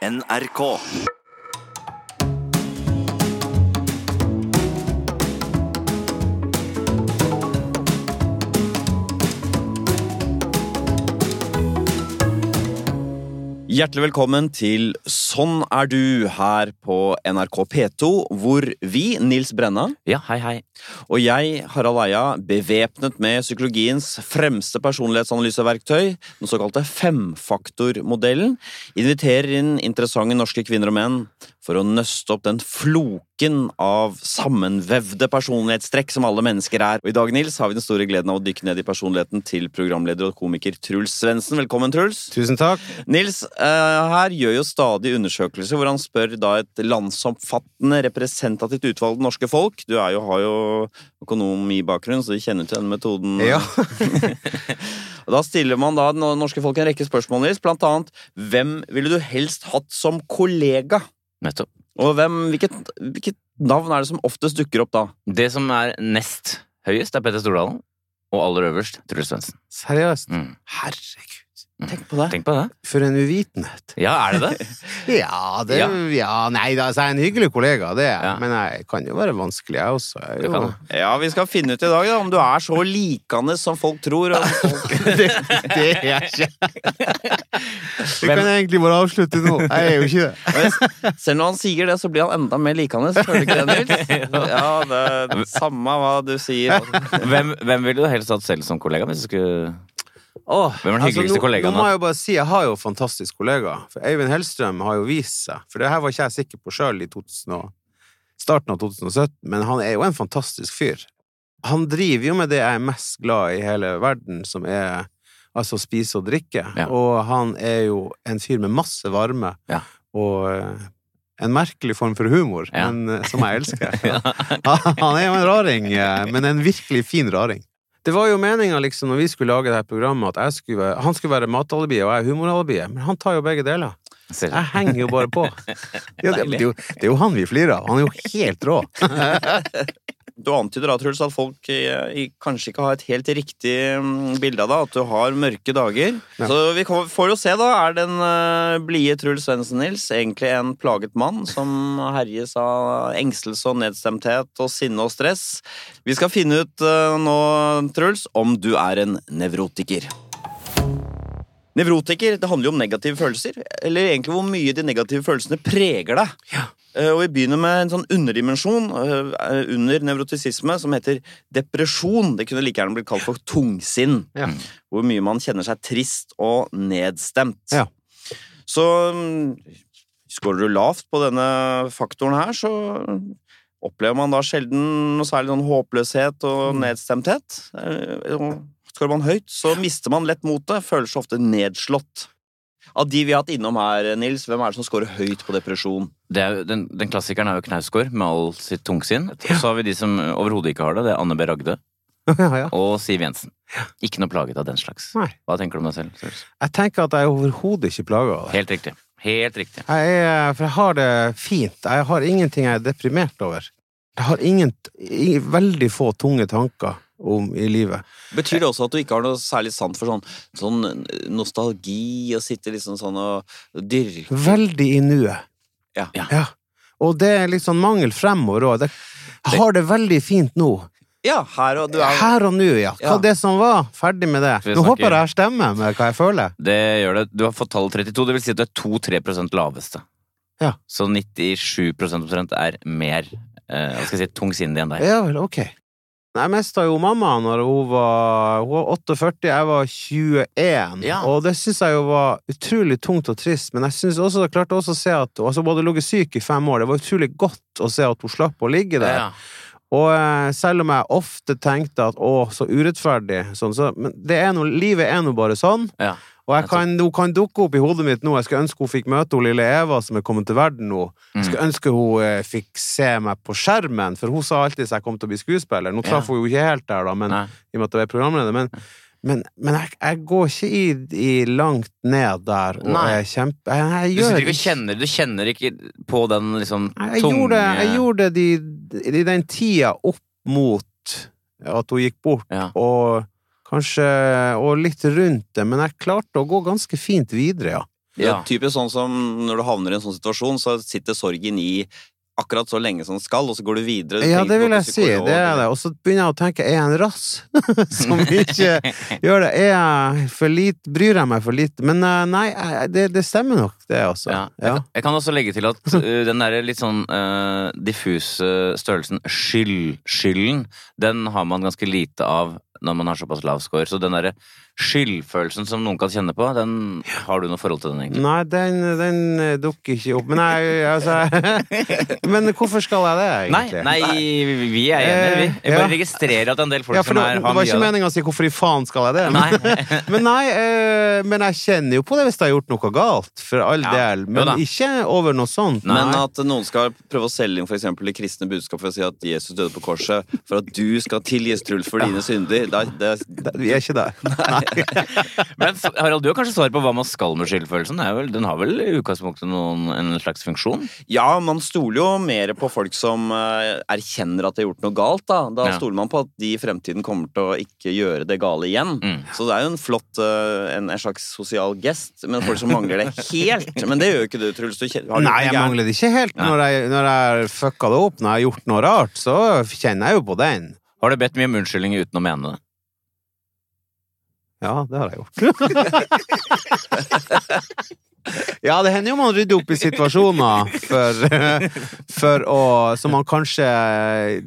NRK. Hjertelig velkommen til Sånn er du her på NRK P2, hvor vi, Nils Brenna Ja, hei, hei. og jeg, Harald Eia, bevæpnet med psykologiens fremste personlighetsanalyseverktøy, den såkalte femfaktormodellen, inviterer inn interessante norske kvinner og menn for å nøste opp den floken av sammenvevde personlighetstrekk som alle mennesker er. Og i dag, Nils, har vi den store gleden av å dykke ned i personligheten til programleder og komiker Truls Svendsen. Velkommen, Truls. Tusen takk. Nils, eh, her gjør jo stadig undersøkelser hvor han spør da et landsomfattende representativt utvalg norske folk. Du jo, har jo økonomibakgrunn, så de kjenner til denne metoden. Ja. Og da stiller man da norske folk en rekke spørsmål, Nils. Blant annet hvem ville du helst hatt som kollega? Nettopp. Og hvem, hvilket, hvilket navn er det som oftest dukker opp da? Det som er nest høyest, er Petter Stordalen. Og aller øverst Truls Svendsen. Seriøst? Mm. Herregud. Tenk på det. Tenk på det. For en uvitenhet. Ja, er det det? Ja, det Ja. ja. Nei da, så jeg er en hyggelig kollega, det er jeg. Ja. Men jeg kan jo være vanskelig, jeg også. Jeg jo... kan. Ja, vi skal finne ut i dag da, om du er så likende som folk tror. Og folk... det, det er jeg ikke. Vi kan egentlig bare avslutte nå. Jeg er jo ikke det. Selv når han sier det, så blir han enda mer likende. Føler du ikke det, Nils? Ja, det er samme hva du sier. Hvem, hvem ville du helst hatt selv som kollega? Hvis du skulle... Åh, Hvem er den hyggeligste nå, kollegaen, Nå må jeg jo bare si, jeg har jo fantastisk kollega. For Eivind Hellstrøm har jo vist seg. For det her var ikke jeg sikker på sjøl i 2000 starten av 2017, men han er jo en fantastisk fyr. Han driver jo med det jeg er mest glad i i hele verden, som er altså spise og drikke. Ja. Og han er jo en fyr med masse varme Ja. og eh, en merkelig form for humor, Ja. men, eh, som jeg elsker. Han er jo en raring, eh, men en virkelig fin raring. Det var jo meninga liksom, når vi skulle lage dette programmet, at skulle han skulle være matalibiet og jeg humoralibiet, men han tar jo begge deler. Selv. Jeg henger jo bare på. Ja, det, det, er jo, det er jo han vi flirer av. Han er jo helt rå. Du antyder da, Truls, at folk eh, kanskje ikke har et helt riktig mm, bilde av deg, at du har mørke dager. Ja. Så vi får jo se, da. Er den uh, blide Truls Svendsen Nils egentlig en plaget mann som herjes av engstelse og nedstemthet og sinne og stress? Vi skal finne ut eh, nå, Truls, om du er en nevrotiker. Nevrotiker det handler jo om negative følelser, eller egentlig hvor mye de negative følelsene preger deg. Eh, Og Vi begynner med en sånn underdimensjon eh, under nevrotisisme som heter depresjon. Det kunne like gjerne blitt kalt for tungsinn. Ja. Hvor mye man kjenner seg trist og nedstemt. Ja. Så mm, skårer du lavt på denne faktoren her, så opplever man da sjelden noe særlig sånn håpløshet og Mm. nedstemthet. Eh, og Skårer man høyt, så mister man lett motet, føler seg ofte nedslått. Av de vi har hatt innom her, Nils, hvem er det som scorer høyt på depresjon? Det er, den, den klassikeren er jo Knausgård med all sitt tungsinn. Og så har vi de som overhodet ikke har det. Det er Anne B. Ragde Ja, ja. og Siv Jensen. Ikke noe plaget av den slags. Nei. Hva tenker du om deg selv? Jeg tenker at jeg er overhodet ikke plager av det. Helt riktig. Helt riktig. Jeg er, for jeg har det fint. Jeg har ingenting jeg er deprimert over. Jeg har ingen, ingen veldig få tunge tanker om i livet. Betyr det også at du ikke har noe særlig sant for sånn, sånn nostalgi, og sitte liksom sånn og dyrke Veldig i nuet. Ja. Ja. Og det er litt sånn mangel fremover òg. Jeg har det veldig fint nå. Ja, her og du er Her og nå, ja. Hva Ja. det som var. Ferdig med det. Nå håper jeg jeg stemmer med hva jeg føler. Det gjør det. Du har fått tallet 32, det vil si at du er 2-3% laveste. Ja. Så 97 omtrent er mer eh, hva skal jeg si, tungsindig enn deg. Ja vel, ok. Jeg mista jo mamma når hun var, hun var 48, jeg var 21. Ja. Og det syns jeg jo var utrolig tungt og trist, men jeg synes også, jeg klarte også å se at altså, Hun hadde ligget syk i fem år. Det var utrolig godt å se at hun slapp å ligge der. Ja. Og eh, selv om jeg ofte tenkte at å, så urettferdig, sånn, så Men det er noe, livet er nå bare sånn. Ja. Og jeg kan, hun kan dukke opp i hodet mitt nå. Jeg skulle ønske hun fikk møte hun lille Eva som er kommet til verden nå. Jeg skulle ønske hun eh, fikk se meg på skjermen, for hun sa alltid at jeg kom til å bli skuespiller. Nå traff hun jo ikke helt der, da, men, Nei. i og med at jeg er programleder. Men, men, men jeg, jeg går ikke i, i langt ned der og Nei. er kjempe... Jeg, jeg Du, gjør sitter ikke og kjenner, du kjenner ikke på den liksom jeg tunge gjorde, jeg gjorde det i, i den tida opp mot at hun gikk bort, Ja. og kanskje Og litt rundt det, men jeg klarte å gå ganske fint videre, ja. Det er Ja. typisk sånn som når du havner i en sånn situasjon, så sitter sorgen i akkurat så lenge som den skal, og så går du videre. Du Ja, det vil jeg si. Det er det. Og så begynner jeg å tenke, er jeg en rass som ikke gjør det? Er jeg for lite Bryr jeg meg for lite? Men eh, nei, det, det stemmer nok, det også. Ja. Jeg, Ja. kan, jeg kan også legge til at uh, den der litt sånn uh, diffuse størrelsen skyld, skylden, den har man ganske lite av når man har såpass lav score. Så den derre skyldfølelsen som noen kan kjenne på, den har du noe forhold til den, egentlig? Nei, den, den eh, dukker ikke opp. Men, jeg, altså, men hvorfor skal jeg det, egentlig? nei, vi er enige, vi. Jeg bare Ja. registrerer at en del folk ja, for som er, det har var mye ikke av det. meninga å si 'hvorfor i faen skal jeg det'? Nei. Men nei, eh, men jeg kjenner jo på det hvis jeg har gjort noe galt, for all Ja. del. Men ikke over noe sånt. Nei. Men at noen skal prøve å selge inn for eksempel det kristne budskapet for å si at Jesus døde på korset for at du skal tilgis, Truls, for dine synder. Det, er- det, Det- Vi er ikke der. Men Harald, du har kanskje svar på hva man skal med skyldfølelsen? Vel, den har vel i utgangspunktet noen, en slags funksjon? ja, man stoler jo mer på folk som eh, erkjenner at de har gjort noe galt. Da, da Ja. stoler man på at de i fremtiden kommer til å ikke gjøre det gale igjen. Mm. Så det er jo en flott eh, en, en slags sosial gest, men folk som mangler det helt. Men det gjør jo ikke du, Truls. Du har Nei, jeg mangler det ikke helt. Når jeg, når jeg fucka det opp, når jeg har gjort noe rart, så kjenner jeg jo på den. Har du bedt mye om unnskyldning uten å mene det? Ja, det har jeg gjort. ja, det hender jo man rydder opp i situasjoner for, for å Så man kanskje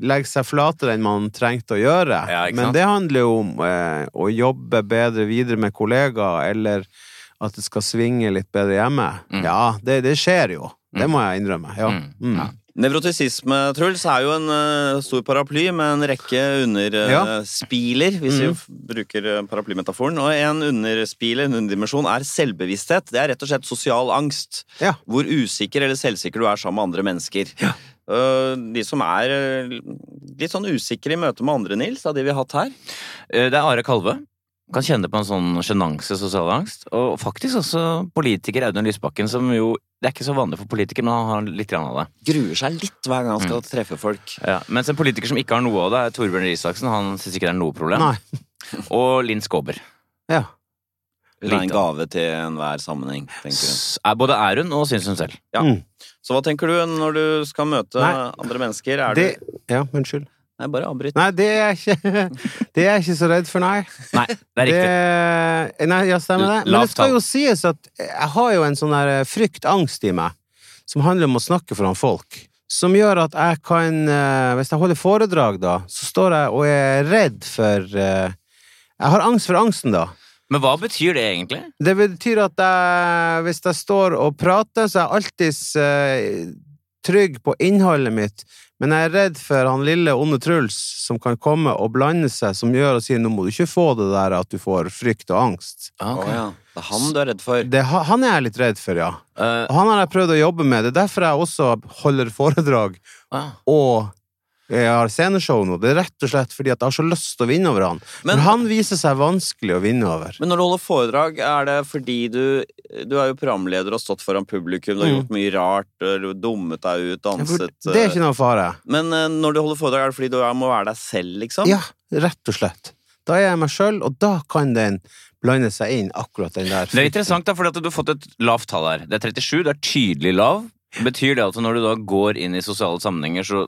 legger seg flatere enn man trengte å gjøre. Ja, Men det handler jo om eh, å jobbe bedre videre med kollegaer, eller at det skal svinge litt bedre hjemme. Mm. Ja, det, det skjer jo. Det må jeg innrømme. Ja. Mm. Mm. Ja. Nevrotisisme, Truls, er jo en uh, stor paraply med en rekke Ja. underspiler, hvis vi Mhm. bruker uh, paraplymetaforen. Og en underspiler, en underdimensjon, er selvbevissthet. Det er rett og slett sosial angst. Ja. Hvor usikker eller selvsikker du er sammen med andre mennesker. Eh, de som er eh, litt sånn usikre i møte med andre, Nils, av de vi har hatt her. Eh, Det er Are Kalve. Kan kjenne på en sånn sjenanse, sosial angst. Og faktisk også politiker Audun Lysbakken, som jo Det er ikke så vanlig for politikere, men han har litt av det. Gruer seg litt hver gang han skal treffe folk. Ja. Mens en politiker som ikke har noe av det, er Torbjørn Røe Isaksen. Han syns ikke det er noe problem. Nei. Og Linn Skåber. Ja. Hun er en gave til enhver sammenheng, tenker hun. S- Er både er hun og syns hun selv. Ja. Mm. Så hva tenker du når du skal møte Nei. andre mennesker? Er Det, du ja, unnskyld. Nei, bare avbryt. Nei, det er ikke Det er jeg ikke så redd for, nei. Nei, det er riktig. Det, nei, ja, stemmer det. Men det skal jo sies at jeg har jo en sånn der frykt, angst i meg, som handler om å snakke foran folk. Som gjør at jeg kan eh, Hvis jeg holder foredrag, da, så står jeg og er redd for eh, Jeg har angst for angsten, da. Men hva betyr det egentlig? Det betyr at jeg, hvis jeg står og prater, så er jeg alltid eh, trygg på innholdet mitt, men jeg er redd for han lille onde Truls som kan komme og blande seg, som gjør og sier nå må du ikke få det der at du får frykt og angst. Å ja. Det er han du er redd for. Det, han er jeg litt redd for, ja. Uh, han har jeg prøvd å jobbe med. Det er derfor jeg også holder foredrag uh. og jeg har sceneshow nå. Det er rett og slett fordi at jeg har så lyst til å vinne over han. Men, For han viser seg vanskelig å vinne over. Men når du holder foredrag, er det fordi du Du er jo programleder og har stått foran publikum, du har Mm. gjort mye rart, du har dummet deg ut, For danset Det er ikke noe fare. Men eh, når du holder foredrag, er det fordi du er- må være deg selv, liksom? Ja, rett og slett. Da er jeg meg sjøl, og da kan den blande seg inn, akkurat den der. Det er interessant, da, for at du har fått et lavt tall her. Det er 37, det er tydelig lav. Betyr det at når du da går inn i sosiale sammenhenger, så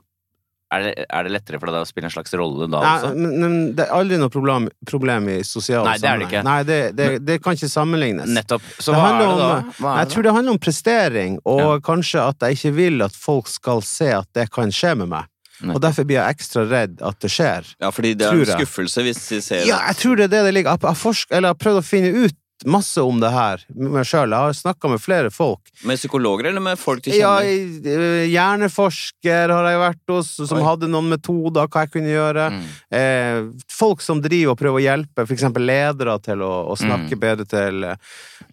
er det, er det lettere for deg å spille en slags rolle da Nei, også? men, men det er aldri noe problem, problem i sosiale Nei, det er det ikke. Nei, det, det, det kan ikke sammenlignes. Nettopp. Så Det hva er det da? om- Hva er Jeg det tror det handler om prestering, og Ja. kanskje at jeg ikke vil at folk skal se at det kan skje med meg. Nettopp. Og derfor blir jeg ekstra redd at det skjer. Ja, fordi det er en skuffelse hvis de ser det. Ja, jeg tror det er det det ligger. Jeg har, forsk eller jeg har prøvd å finne ut masse om det her med meg sjøl. Jeg har snakka med flere folk. Med psykologer eller med folk du kjenner? Ja, hjerneforsker har jeg vært hos, som Oi. hadde noen metoder, hva jeg kunne gjøre. Mm. Eh, folk som driver og prøver å hjelpe, eksempel ledere til å, å snakke Mm. bedre til eh,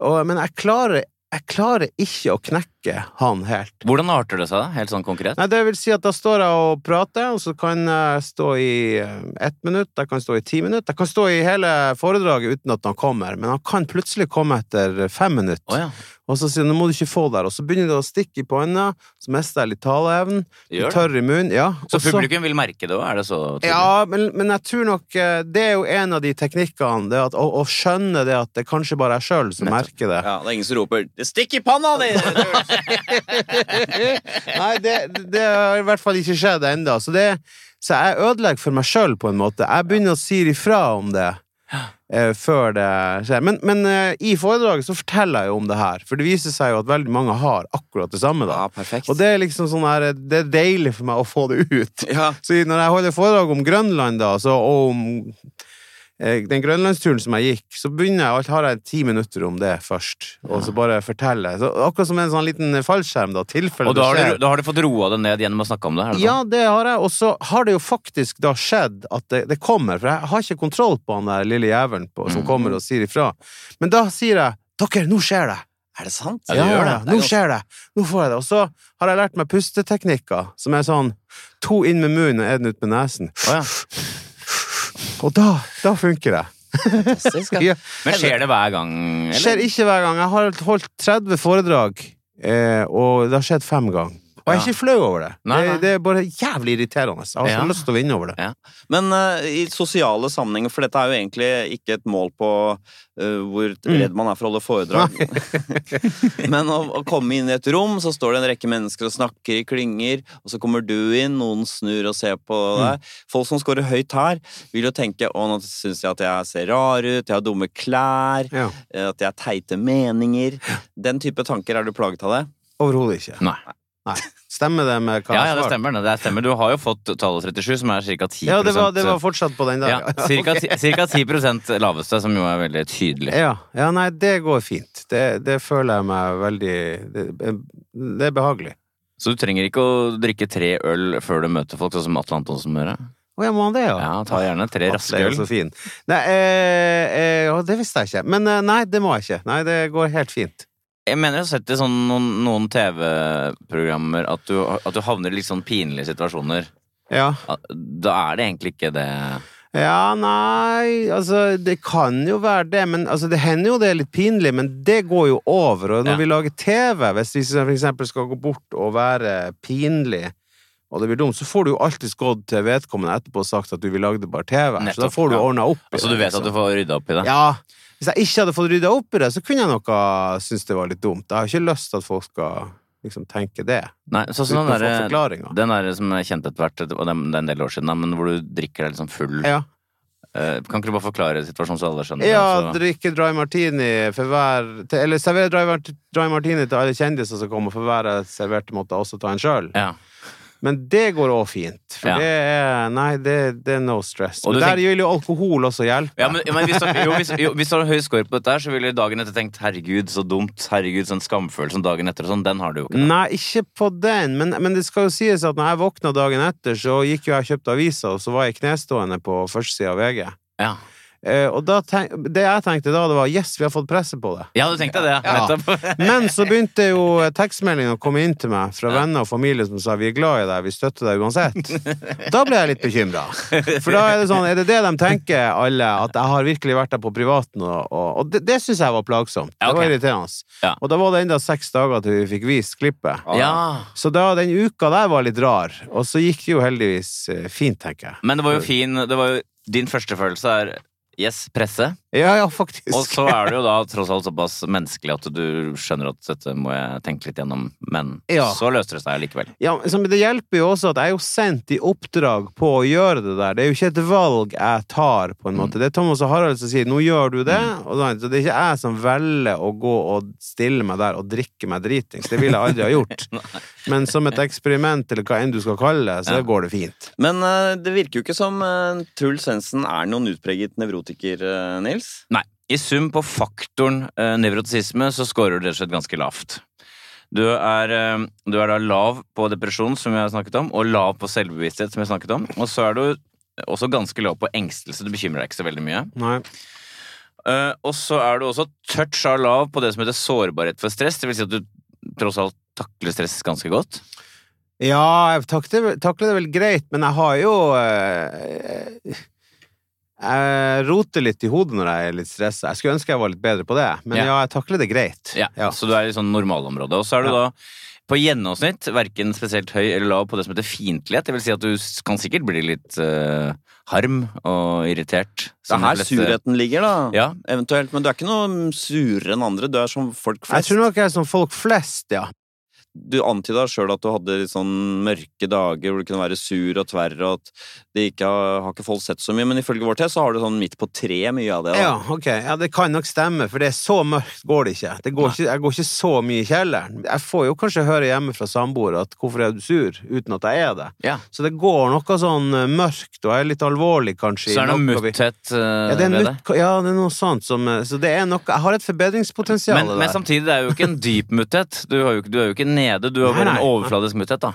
og, Men jeg klarer, jeg klarer ikke å knekke knekke han helt. Hvordan arter det seg, da? Helt sånn konkret? Nei, det vil si at da står jeg og prater, og så kan jeg stå i eh, ett minutt, jeg kan stå i ti minutter, jeg kan stå i hele foredraget uten at han kommer, men han kan plutselig komme etter fem minutter. Oh, ja. Og så sier han 'nå må du ikke få der', og så begynner det å stikke i panna, så mister jeg litt taleevnen, Gjør tørr i munnen, ja. Så publikum vil merke det òg? Er det så tydelig? Ja, men, men jeg tror nok eh, det er jo en av de teknikkene, det at, å, å skjønne det at det kanskje bare er jeg sjøl som Nettopp. merker det. Ja, det er ingen som roper 'Det stikker i panna di!' Nei, det, det har i hvert fall ikke skjedd ennå. Så, så jeg ødelegger for meg sjøl, på en måte. Jeg begynner å si ifra om det. eh, før det skjer. Men, men eh, i foredraget så forteller jeg jo om det her, for det viser seg jo at veldig mange har akkurat det samme. da Ja. Og det er liksom sånn her Det er deilig for meg å få det ut. ja. Så når jeg holder foredrag om Grønland, da, så, og om den grønlandsturen som jeg gikk, så begynner jeg, har jeg ti minutter om det først, og så bare forteller. Så akkurat som en sånn liten fallskjerm, da, tilfelle Og da har, du, da har du fått roa det ned gjennom å snakke om det? Her, Ja, sånn? det har jeg, og så har det jo faktisk da skjedd at det, det kommer, for jeg har ikke kontroll på han der lille jævelen på, som mm. kommer og sier ifra. Men da sier jeg 'Dere, nå skjer det'. Er det sant? Ja, det. Det nå skjer det! Nå får jeg det. Og så har jeg lært meg pusteteknikker, som er sånn to inn med munnen og én ut med nesen. Oh, ja. Og da, da funker det. Fantastisk, ja. Men skjer det hver gang? eller? Skjer ikke hver gang. Jeg har holdt 30 foredrag, eh, og det har skjedd fem ganger. Og jeg er ikke flau over det. Nei, nei. Det, det er bare jævlig irriterende. Jeg har så lyst til å vinne over det. Men uh, i sosiale sammenhenger, for dette er jo egentlig ikke et mål på uh, hvor Mm. redd man er for å holde foredrag. Men å, å komme inn i et rom, så står det en rekke mennesker og snakker i klynger, og så kommer du inn, noen snur og ser på Mm. deg. Folk som scorer høyt her, vil jo tenke å, nå syns jeg at jeg ser rar ut, jeg har dumme klær, Ja. eh, at jeg har teite meninger. Den type tanker, er du plaget av det? Overhodet ikke. Nei. Nei. Stemmer det med hva Ja, jeg ja, det stemmer. det. Stemmer. Du har jo fått tallet 37, som er ca. 10% Ja, det var, det var fortsatt på den der. ja, cirka, ti- 10% laveste, som jo er veldig tydelig. Ja, ja, nei, det går fint. Det, det føler jeg meg veldig Det, det er behagelig. Så du trenger ikke å drikke tre øl før du møter folk, sånn som Atle Antonsen må gjøre? Å ja, må han det, ja? Ja, ta gjerne tre raske øl. så fin. Nei, eh, eh, det visste jeg ikke. Men eh, nei, det må jeg ikke. Nei, det går helt fint. Jeg mener jeg har sett i sånn noen, noen TV-programmer at, du- at du havner i litt sånn pinlige situasjoner. Ja. Da er det egentlig ikke det Ja, nei, altså Det kan jo være det, men altså, det hender jo det er litt pinlig, men det går jo over. Og når Ja. vi lager TV, hvis vi for eksempel skal gå bort og være pinlig, og det blir dumt, så får du jo alltids gått til vedkommende etterpå og sagt at du vil lage det bare TV. så da får du ja. ordna opp Altså du vet at liksom. du får rydda opp i det? Ja. Hvis jeg ikke hadde fått rydda opp i det, så kunne jeg nok ha syntes det var litt dumt. Jeg har ikke lyst til at folk skal liksom tenke det, Nei, sånn som den få den der som jeg kjente etter hvert, og det er en del år siden, men hvor du drikker deg liksom full. Ja. Eh, Kan ikke du bare forklare situasjonen så alle skjønner Ja, altså. Drikke dry martini for hver Eller servere dry, dry martini til alle kjendiser som kommer, for hver jeg serverte, måtte jeg også ta en sjøl. Ja. Men det går òg fint. For Ja. det er Nei, det, det er no stress. Men der tenk- vil jo alkohol også hjelpe. Ja, men, men hvis, du, jo, hvis, jo, hvis du har høy score på dette, så ville du dagen etter tenkt 'herregud, så dumt', 'herregud, sånn skamfølelsen dagen etter' og sånn. Den har du jo ikke. da. Nei, ikke på den, men, men det skal jo sies at når jeg våkna dagen etter, så gikk jo jeg og kjøpte aviser, og så var jeg knestående på førstesida av VG. Ja. Eh, og da tenk, det jeg tenkte da, det var yes, vi har fått presse på det. ja, du tenkte det, Ja. nettopp. Men så begynte jo tekstmeldingen å komme inn til meg fra venner og familie som sa vi er glad i deg, vi støtter deg uansett. Da ble jeg litt bekymra. For da er det sånn, er det det de tenker, alle, at jeg har virkelig vært der på privaten? Og, og, og det, det syns jeg var plagsomt. Det var irriterende. Ja. Og da var det enda seks dager til vi fikk vist klippet. Ja. Så da, den uka der var litt rar. Og så gikk det jo heldigvis eh, fint, tenker jeg. Men det var jo fin det var jo, Din første følelse er yes, presse. Ja, ja, faktisk. Og så er det jo da tross alt såpass menneskelig at du skjønner at dette må jeg tenke litt gjennom. Men Ja. så løste det seg likevel. Ja, men det hjelper jo også at jeg er jo sendt i oppdrag på å gjøre det der. Det er jo ikke et valg jeg tar, på en måte. Det er Thomas og Harald som sier 'nå gjør du det', og sånn. så det er ikke jeg som velger å gå og stille meg der og drikke meg dritings. Det ville jeg aldri ha gjort. Men som et eksperiment, eller hva enn du skal kalle det, så Ja. går det fint. Men uh, det virker jo ikke som uh, Truls Svendsen er noen utpreget nevrotiker, eh, Nils. Nei. I sum på faktoren eh, nevrotisisme så scorer du rett og slett ganske lavt. Du er, eh, du er da lav på depresjon, som vi har snakket om, og lav på selvbevissthet, som vi har snakket om. Og så er du også ganske lav på engstelse. Du bekymrer deg ikke så veldig mye. Nei. Eh, og så er du også touch av lav på det som heter sårbarhet for stress. Det vil si at du tross alt takler stress ganske godt? Ja, jeg takler, takler det vel greit, men jeg har jo eh, Jeg roter litt i hodet når jeg er litt stressa. Jeg skulle ønske jeg var litt bedre på det, men Ja. ja, jeg takler det greit. Ja, Så du er i sånn normalområde. Og så er du Ja. da på gjennomsnitt verken spesielt høy eller lav på det som heter fiendtlighet. Det vil si at du kan sikkert bli litt uh, harm og irritert. Det er her fleste- surheten ligger, da. Ja. Eventuelt. Men du er ikke noe surere enn andre. Du er som folk flest. Jeg tror nok jeg er som folk flest, ja. Du antyda sjøl at du hadde litt sånn mørke dager hvor du kunne være sur og tverr, og at det ikke har, har ikke folk sett så mye, men ifølge vår test så har du sånn midt på tre mye av det. Da. Ja, ok. Ja, det kan nok stemme, for det er så mørkt går det ikke. Det går ikke jeg går ikke så mye i kjelleren. Jeg får jo kanskje høre hjemme fra samboer at 'hvorfor er du sur?' uten at jeg er det. Ja. Så det går noe sånn eh, mørkt, og jeg er litt alvorlig, kanskje. Så er det noe mutthet uh, Ja, det ved det. ja, det er noe sånt som eh, Så det er noe Jeg har et forbedringspotensial Men, der. men samtidig, det er jo ikke en dyp mutthet. Du, du er jo ikke nede, du har bare en overfladisk mutthet, da.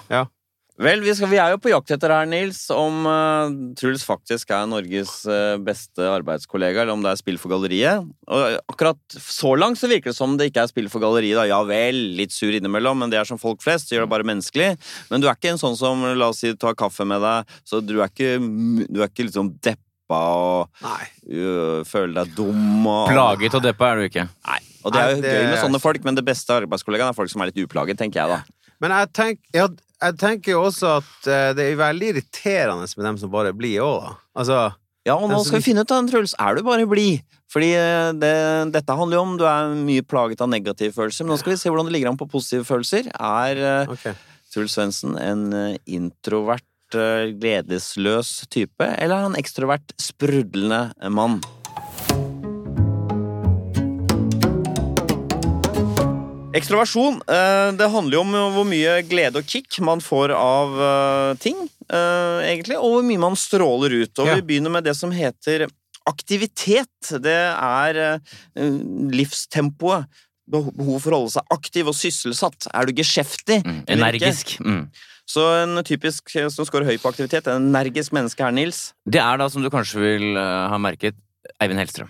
Vel, vi, skal, vi er jo på jakt etter her, Nils, om uh, Truls faktisk er Norges uh, beste arbeidskollega, eller om det er spill for galleriet. Og akkurat så langt så virker det som det ikke er spill for galleriet. Da. Ja vel, litt sur innimellom, men det er som folk flest. Det gjør det bare menneskelig. Men du er ikke en sånn som, la oss si, tar kaffe med deg, så du er ikke, du er ikke liksom deppa og øh, føler deg dum og Plaget og deppa er du ikke. Nei. Og det er jo det- gøy med sånne folk, men det beste arbeidskollegaen er folk som er litt uplaget, tenker jeg da. Men jeg, tenk, jeg, jeg tenker jo også at eh, det er veldig irriterende med dem som bare blir òg, da. Altså Ja, og nå skal vi finne ut av Truls. Er du bare blid? Fordi eh, det, dette handler jo om du er mye plaget av negative følelser. Men nå skal vi se hvordan det ligger an på positive følelser. Er okay. Truls Svendsen en eh, introvert, eh, gledesløs type, eller er han ekstrovert, sprudlende mann? Ekstroversjon, eh, det handler jo om hvor mye glede og kick man får av eh, ting, eh, egentlig, og hvor mye man stråler ut. Og vi begynner med det som heter aktivitet. Det er livstempoet. Beho- Behov for å holde seg aktiv og sysselsatt. Er du geskjeftig? Mm. Energisk. Mm. Så en typisk som scorer høy på aktivitet, en energisk menneske her, Nils. Det er da, som du kanskje vil ha merket, Eivind Hellstrøm.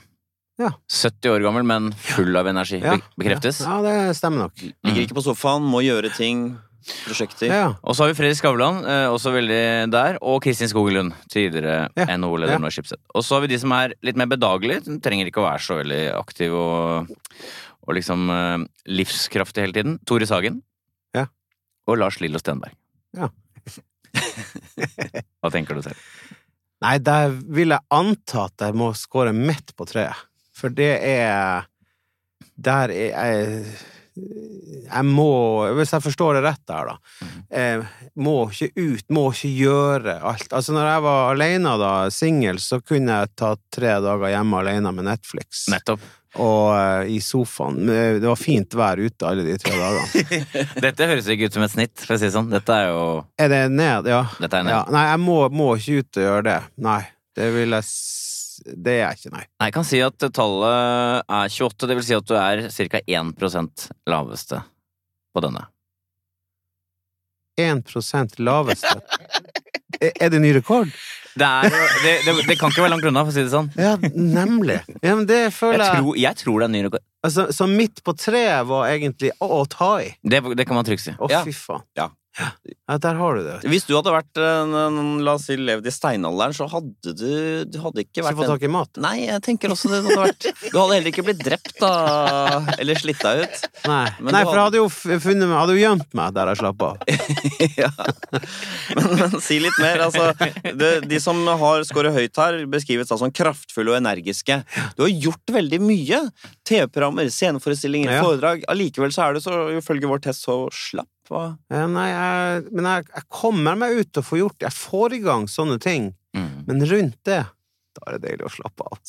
Ja. 70 år gammel, men full av energi. Ja. Be bekreftes? Ja, det stemmer nok. Ligger ikke på sofaen, må gjøre ting. Prosjekter. Ja. Og så har vi Fredrik Skavlan, eh, også veldig der, og Kristin Skogelund, tidligere Ja. NHO-leder Ja. nå i Schibsted. Og så har vi de som er litt mer bedagelige, de trenger ikke å være så veldig aktiv og, og liksom eh, livskraftig hele tiden. Tore Sagen. Ja. Og Lars Lillo Stenberg. Ja. Hva tenker du selv? Nei, der vil jeg anta at jeg må score midt på treet. For det er Der er jeg Jeg må Hvis jeg forstår det rett der, da. Eh, må ikke ut, må ikke gjøre alt. Altså, når jeg var alene, da, singel, så kunne jeg ta tre dager hjemme alene med Netflix. Nettopp. Og eh, i sofaen. Det var fint vær ute alle de tre dagene. Dette høres ikke ut som et snitt, for å si det sånn. Dette er jo Er det ned? Ja. Er ned. ja. Nei, jeg må, må ikke ut og gjøre det. Nei. Det vil jeg s... Det er ikke, nei. Jeg kan si at tallet er 28, det vil si at du er ca. 1% laveste på denne. 1 laveste. Er det ny rekord? Det, er, det, det, det kan ikke være langt unna, for å si det sånn. Ja, nemlig. Ja, det føler jeg tror, jeg tror det er en ny rekord. altså, Så midt på treet var egentlig å, å ta i. Det, det kan man trygt si. Å, Ja. fy faen. Ja. Ja. Der har du det. Hvis du hadde vært en, la oss si, levd i steinalderen, så hadde du Du hadde ikke vært få fått tak i mat? Nei, jeg tenker også det hadde vært Du hadde heller ikke blitt drept da, eller slitt deg ut. Nei, Men Nei for jeg hadde jo funnet meg Hadde jo gjemt meg der jeg slapp av. ja. men, men si litt mer. Altså, det, de som har scoret høyt her, beskrives da som kraftfulle og energiske. Du har gjort veldig mye. TV-programmer, sceneforestillinger, Ja. foredrag. Allikevel så er du så, ifølge vår test så slapp. Hva? Ja, nei, jeg, men jeg, jeg kommer meg ut og får gjort Jeg får i gang sånne ting. Mm. Men rundt det da er det deilig å slappe av.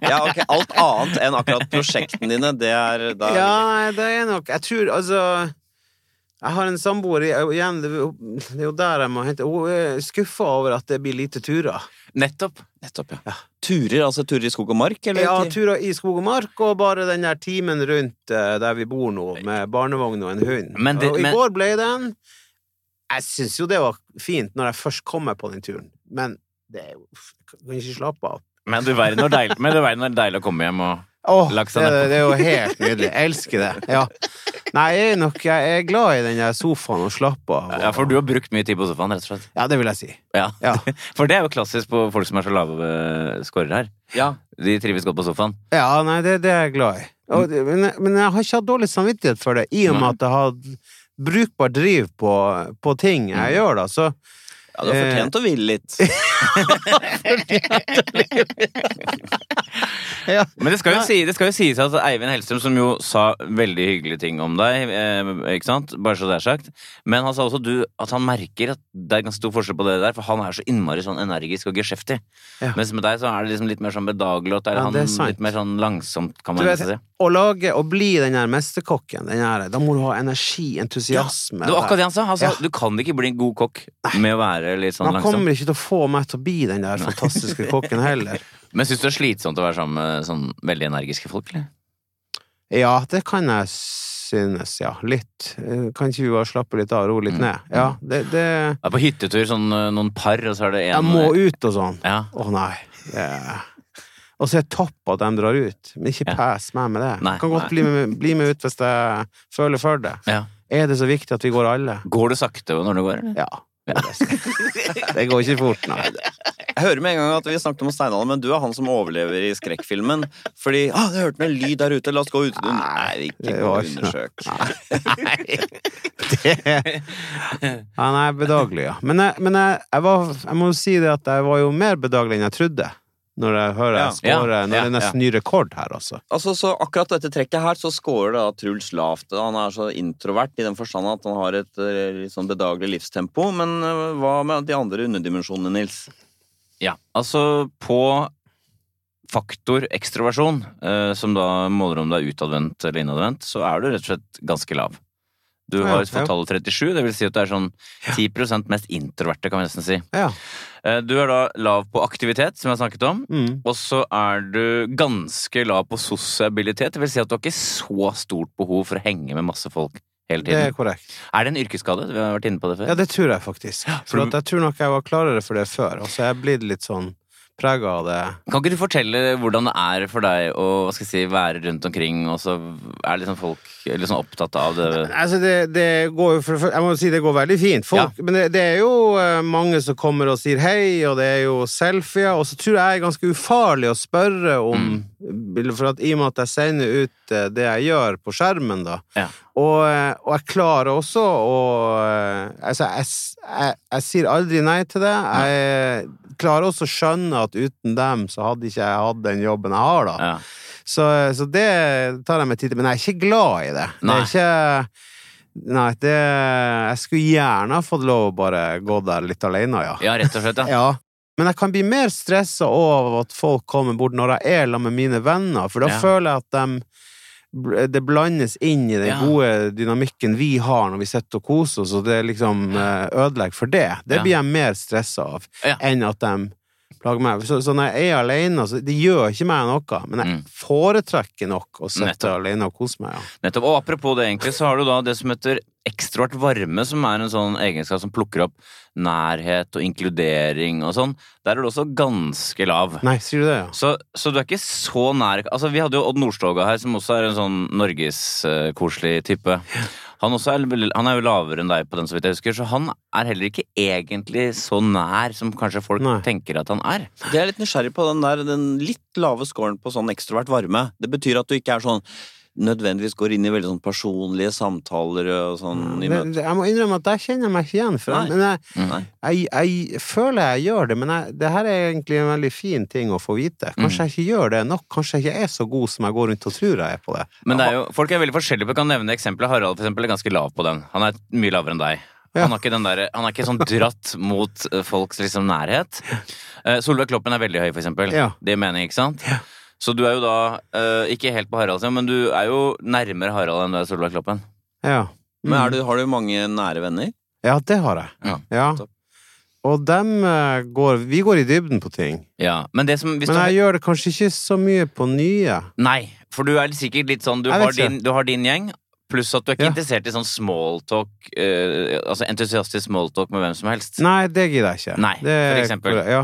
Ja, ok, Alt annet enn akkurat prosjektene dine, det er da Ja, nei, det er nok Jeg tror altså Jeg har en samboer igjen, det er jo- er der jeg må hente Hun er skuffa over at det blir lite turer. Nettopp. Nettopp, ja. Turer, altså turer i skog og mark, eller? Ja, turer i skog og mark, og bare den der timen rundt eh, der vi bor nå, med barnevogn og en hund. Men det- og i men- går ble den Jeg syns jo det var fint når jeg først kommer på den turen, men det er jo Jeg kan ikke slappe av. Men du verden hvor deilig, deilig å komme hjem og Åh, det, det er jo helt nydelig. Jeg elsker det. Ja. Nei, jeg er nok jeg er glad i den der sofaen og slapper av. og- Ja, for du har brukt mye tid på sofaen, rett og slett. Ja, det vil jeg si. Ja. Ja. For det er jo klassisk på folk som er så lave eh, scorer her. Ja. De trives godt på sofaen. Ja, nei, det, det er jeg glad i. Og, men, jeg- men jeg har ikke hatt dårlig samvittighet for det, i og med Nei. at jeg har brukbar driv på, på ting jeg Mm. gjør, da. Så ja, du har fortjent å hvile litt. ja. Men det skal, jo si, det skal jo sies at Eivind Hellstrøm, som jo sa veldig hyggelige ting om deg, eh, ikke sant? bare så det er sagt, men han sa også du, at han merker at det er ganske stor forskjell på det der, for han er så innmari sånn energisk og geskjeftig. Ja. Mens med deg så er det liksom litt mer sånn bedagelig, og at det er Ja, han det er litt mer sånn langsomt, kan man si. Å lage og bli den der mesterkokken, den der, da må du ha energi, entusiasme. Det var akkurat det han sa. Altså, Ja. du kan ikke bli en god kokk med å være litt sånn Man langsom. kommer ikke til å få meg til å bli den der fantastiske kokken heller. Men syns du det er slitsomt å være sammen med sånn veldig energiske folk, eller? Ja, det kan jeg synes, ja. Litt. Eh, Kan ikke vi bare slappe litt av og roe litt Mm. ned? Ja, det, det Jeg er på hyttetur, sånn eh, noen par, og så er det en Jeg må ut og sånn. Ja. Å nei. Det... Og så er det topp at de drar ut, men ikke pes meg med det. Nei, Jeg kan godt bli med, bli med ut hvis jeg føler for det. ja. Er det så viktig at vi går alle? Går du sakte når du går, eller? Ja. Det går ikke fort, nei. Jeg hører med en gang at vi snakket om Steinhallen, men du er han som overlever i skrekkfilmen. Fordi ah, 'Jeg hørte en lyd der ute, la oss gå ut'. Du, Nei, ikke gå og undersøk. Det... Ja, nei, bedagelig, ja. Men, jeg, men jeg, jeg, var, jeg må jo si det at jeg var jo mer bedagelig enn jeg trodde. Når jeg hører Ja. jeg scorer Ja, Når det er nesten ny rekord her, altså. Altså, så akkurat dette trekket her, så scorer da Truls lavt. Han er så introvert i den forstand at han har et eh, litt sånn bedagelig livstempo. Men eh, hva med de andre underdimensjonene, Nils? Ja, altså på faktor ekstroversjon, eh, som da måler om du er utadvendt eller innadvendt, så er du rett og slett ganske lav. Du Ja, har fått tallet 37, det vil si at du er sånn 10% mest introverte, kan vi nesten si. Ja. Eh, Du er da lav på aktivitet, som jeg har snakket om. Mm. Og så er du ganske lav på sosialitet, det vil si at du har ikke så stort behov for å henge med masse folk hele tiden. Det er korrekt. Er det en yrkesskade? Vi har vært inne på det før. Ja, det tror jeg faktisk. For at jeg tror nok jeg var klarere for det før, og så er jeg blitt litt sånn prega av det. Kan ikke du fortelle hvordan det er for deg å hva skal jeg si, være rundt omkring, og så er liksom folk sånn opptatt av det Altså, det, det går jo for, Jeg må si det går veldig fint. Folk, Men det, det er jo eh, mange som kommer og sier hei, og det er jo selfier, og så tror jeg det er ganske ufarlig å spørre om For at i og med at jeg sender ut eh, det jeg gjør på skjermen, da, Ja. og, eh, og jeg klarer også å Altså, jeg, jeg, jeg, jeg sier aldri nei til det. Jeg klarer også å skjønne at uten dem så hadde ikke jeg hatt den jobben jeg har, da. ja. Så, så det tar jeg meg tid til. Men jeg er ikke glad i det. Nei. Det er ikke Nei, det Jeg skulle gjerne ha fått lov å bare gå der litt alene, ja. ja, rett og slett, ja. Ja. Men jeg kan bli mer stressa av at folk kommer bort når jeg er sammen med mine venner, for da Ja. føler jeg at de det blandes inn i den Ja. gode dynamikken vi har når vi sitter og koser oss, og det liksom eh, ødelegger for det. Det blir jeg mer stressa av Ja. enn at de plager meg. Så, så når jeg er alene, så det gjør ikke meg noe, men jeg Mm. foretrekker nok å sitte alene og kose meg. Ja. Nettopp. Og apropos det, egentlig, så har du da det som heter ekstrovert varme, som er en sånn egenskap som plukker opp nærhet og inkludering og sånn. Der er du også ganske lav. Nei, sier du det, ja? Så, så du er ikke så nær Altså, Vi hadde jo Odd Nordstoga her, som også er en sånn norgeskoselig type. Han, også er, han er jo lavere enn deg på den, så vidt jeg husker, så han er heller ikke egentlig så nær som kanskje folk Nei. tenker at han er. Det er litt nysgjerrig på den der den litt lave scoren på sånn ekstrovert varme. Det betyr at du ikke er sånn nødvendigvis går inn i veldig sånn personlige samtaler og sånn i møte. jeg må innrømme at der kjenner jeg meg ikke igjen. Nei. men jeg, jeg, jeg føler jeg gjør det, men jeg, det her er egentlig en veldig fin ting å få vite. Mm. Kanskje jeg ikke gjør det nok. Kanskje jeg ikke er så god som jeg går rundt og tror jeg er på det. Men det er jo, folk er veldig forskjellige. Jeg kan nevne eksempelet. Harald for eksempel, er ganske lav på den. Han er mye lavere enn deg. Ja. Han, er der, han er ikke sånn dratt mot eh, folks liksom, nærhet. Eh, Solveig Kloppen er veldig høy, for eksempel. Ja. Det er mening, ikke sant? Så du er jo da uh, ikke helt på Harald, men du er jo nærmere Harald enn du er Solveig Kloppen. Ja. Men Mm. er du, har du mange nære venner? Ja, det har jeg. Ja. Ja. Og dem uh, går Vi går i dybden på ting. Ja, Men det som hvis Men du jeg gjør det kanskje ikke så mye på nye. Nei, for du er sikkert litt sånn Du, har din, du har din gjeng, pluss at du er ikke Ja. interessert i sånn smalltalk uh, Altså entusiastisk smalltalk med hvem som helst. Nei, det gidder jeg ikke. Nei, det, for eksempel. Ja.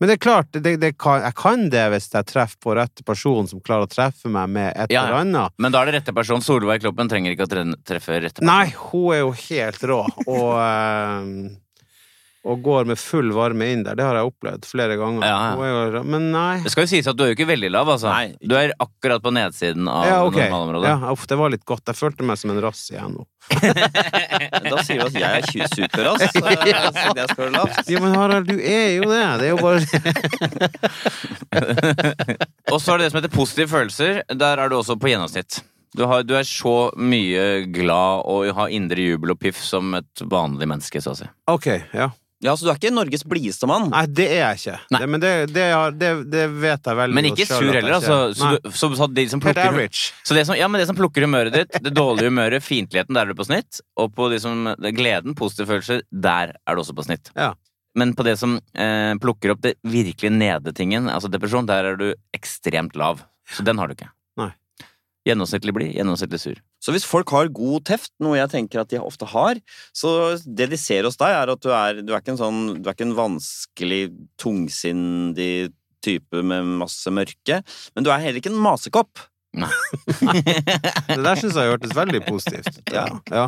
Men det er klart, det, det kan, jeg kan det hvis jeg treffer på rette person som klarer å treffe meg med et Ja, eller annet. Men da er det rette person. Solveig Kloppen trenger ikke å treffe rette person. Nei, hun er jo helt rå, og, eh, og går med full varme inn der. Det har jeg opplevd flere ganger. Ja, ja. Men nei Det skal jo sies at du er jo ikke veldig lav, altså. Nei. Du er akkurat på nedsiden av Ja, okay. normalområdet. Ja, uff, det var litt godt. Jeg følte meg som en rass igjen nå. Da sier du at jeg er superrass, eh, siden jeg skal lavt. Ja, men Harald, du er jo det. Det er jo bare Og så er det det som heter positive følelser. Der er du også på gjennomsnitt. Du, har, du er så mye glad og har indre jubel og piff som et vanlig menneske, så å si. Ok, ja. Ja, så du er ikke Norges blideste mann? Nei, det er jeg ikke. Nei. Men det, det, det, det vet jeg veldig Men ikke sur heller, altså. Så, du, så, så de som plukker. Så det som, ja, men det som plukker humøret ditt, det dårlige humøret, fiendtligheten, der er du på snitt. Og på de som, gleden, positive følelser, der er du også på snitt. Ja. Men på det som eh, plukker opp det virkelig nede tingen, altså depresjon, der er du ekstremt lav. Så den har du ikke. Nei. Gjennomsnittlig blid, gjennomsnittlig sur. Så hvis folk har god teft, noe jeg tenker at de ofte har, så det de ser hos deg, er at du er, du er ikke en sånn Du er ikke en vanskelig, tungsindig type med masse mørke, men du er heller ikke en masekopp. Det der syns jeg hørtes veldig positivt ut. Ja. ja.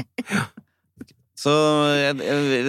Så jeg,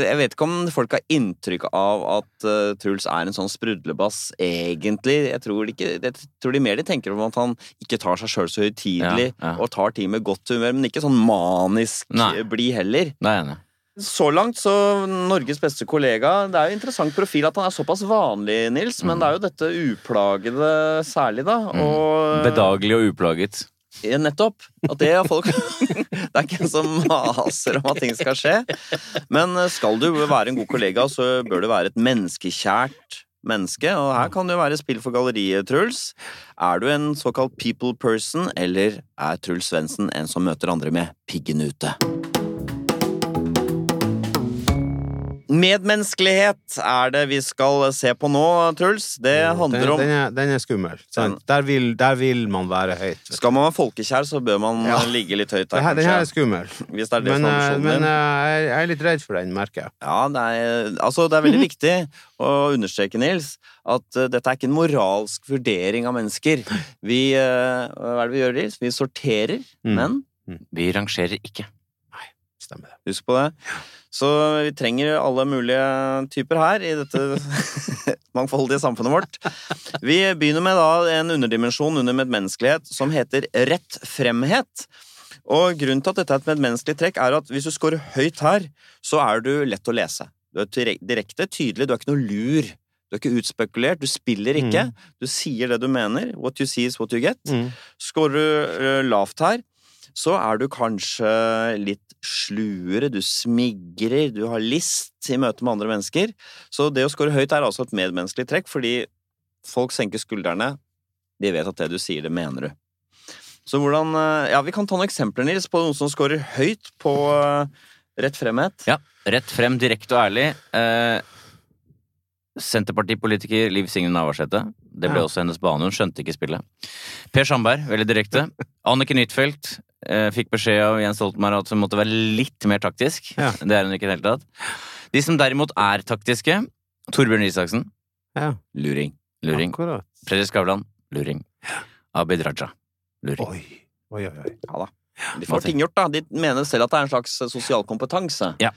jeg vet ikke om folk har inntrykk av at uh, Truls er en sånn sprudlebass, egentlig. Jeg tror, ikke, jeg tror de mer de tenker om at han ikke tar seg sjøl så høytidelig, Ja, ja. og tar ting med godt humør, men ikke sånn manisk Nei. blid heller. Er enig. Så langt, så Norges beste kollega. Det er jo interessant profil at han er såpass vanlig, Nils, men det er jo dette uplagede særlig, da. Og Bedagelig og uplaget. Nettopp. At det er folk Det er ikke en som maser om at ting skal skje. Men eh, skal du være en god kollega, så bør du være et menneskekjært menneske. Og her kan det jo være spill for galleriet, Truls. Er du en såkalt people person, eller er Truls Svendsen en som møter andre med piggen ute? Medmenneskelighet er det vi skal se på nå, Truls. Det handler den, om den, er, den er skummel. Sant? Der, vil, der vil man være høyt. Skal man være folkekjær, så bør man Ja. ligge litt høyt der, her, den her er skummel. Hvis det er det Men, som er eh, men eh, jeg er litt redd for den, merker jeg. Ja, det er, altså det er veldig viktig å understreke, Nils, at eh, dette er ikke en moralsk vurdering av mennesker. Vi, hva er det vi gjør, Nils? Vi sorterer, Mm. men Vi rangerer ikke. Stemmer det. husk på det. Så vi trenger alle mulige typer her i dette mangfoldige samfunnet vårt. Vi begynner med da en underdimensjon under medmenneskelighet som heter rett fremhet. Og grunnen til at dette er et medmenneskelig trekk, er at hvis du scorer høyt her, så er du lett å lese. Du er direkte, tydelig, du er ikke noe lur. Du er ikke utspekulert, du spiller ikke. Du sier det du mener. What you see is what you get. Mm. Scorer du eh, lavt her, så er du kanskje litt sluere, du smigrer, du har list i møte med andre mennesker. Så det å score høyt er altså et medmenneskelig trekk, fordi folk senker skuldrene. De vet at det du sier, det mener du. Så hvordan eh, Ja, vi kan ta noen eksempler, Nils, på noen som scorer høyt på eh, rett fremhet. Ja. Rett frem, direkte og ærlig. Eh, Senterpartipolitiker Liv Signe Navarsete. Det ble Ja. også hennes bane. Hun skjønte ikke spillet. Per Sandberg, veldig direkte. Anniken Huitfeldt fikk beskjed av Jens Stoltenberg at hun måtte være litt mer taktisk. Ja. Det er hun ikke i det hele tatt. De som derimot er taktiske, Torbjørn Isaksen, Ja, luring. Luring. akkurat. Fredrik Skavlan, luring. Abid Raja, luring. Oi. Oi, oi, oi. Ja da. De får ting gjort, da. De mener selv at det er en slags sosial kompetanse. Ja.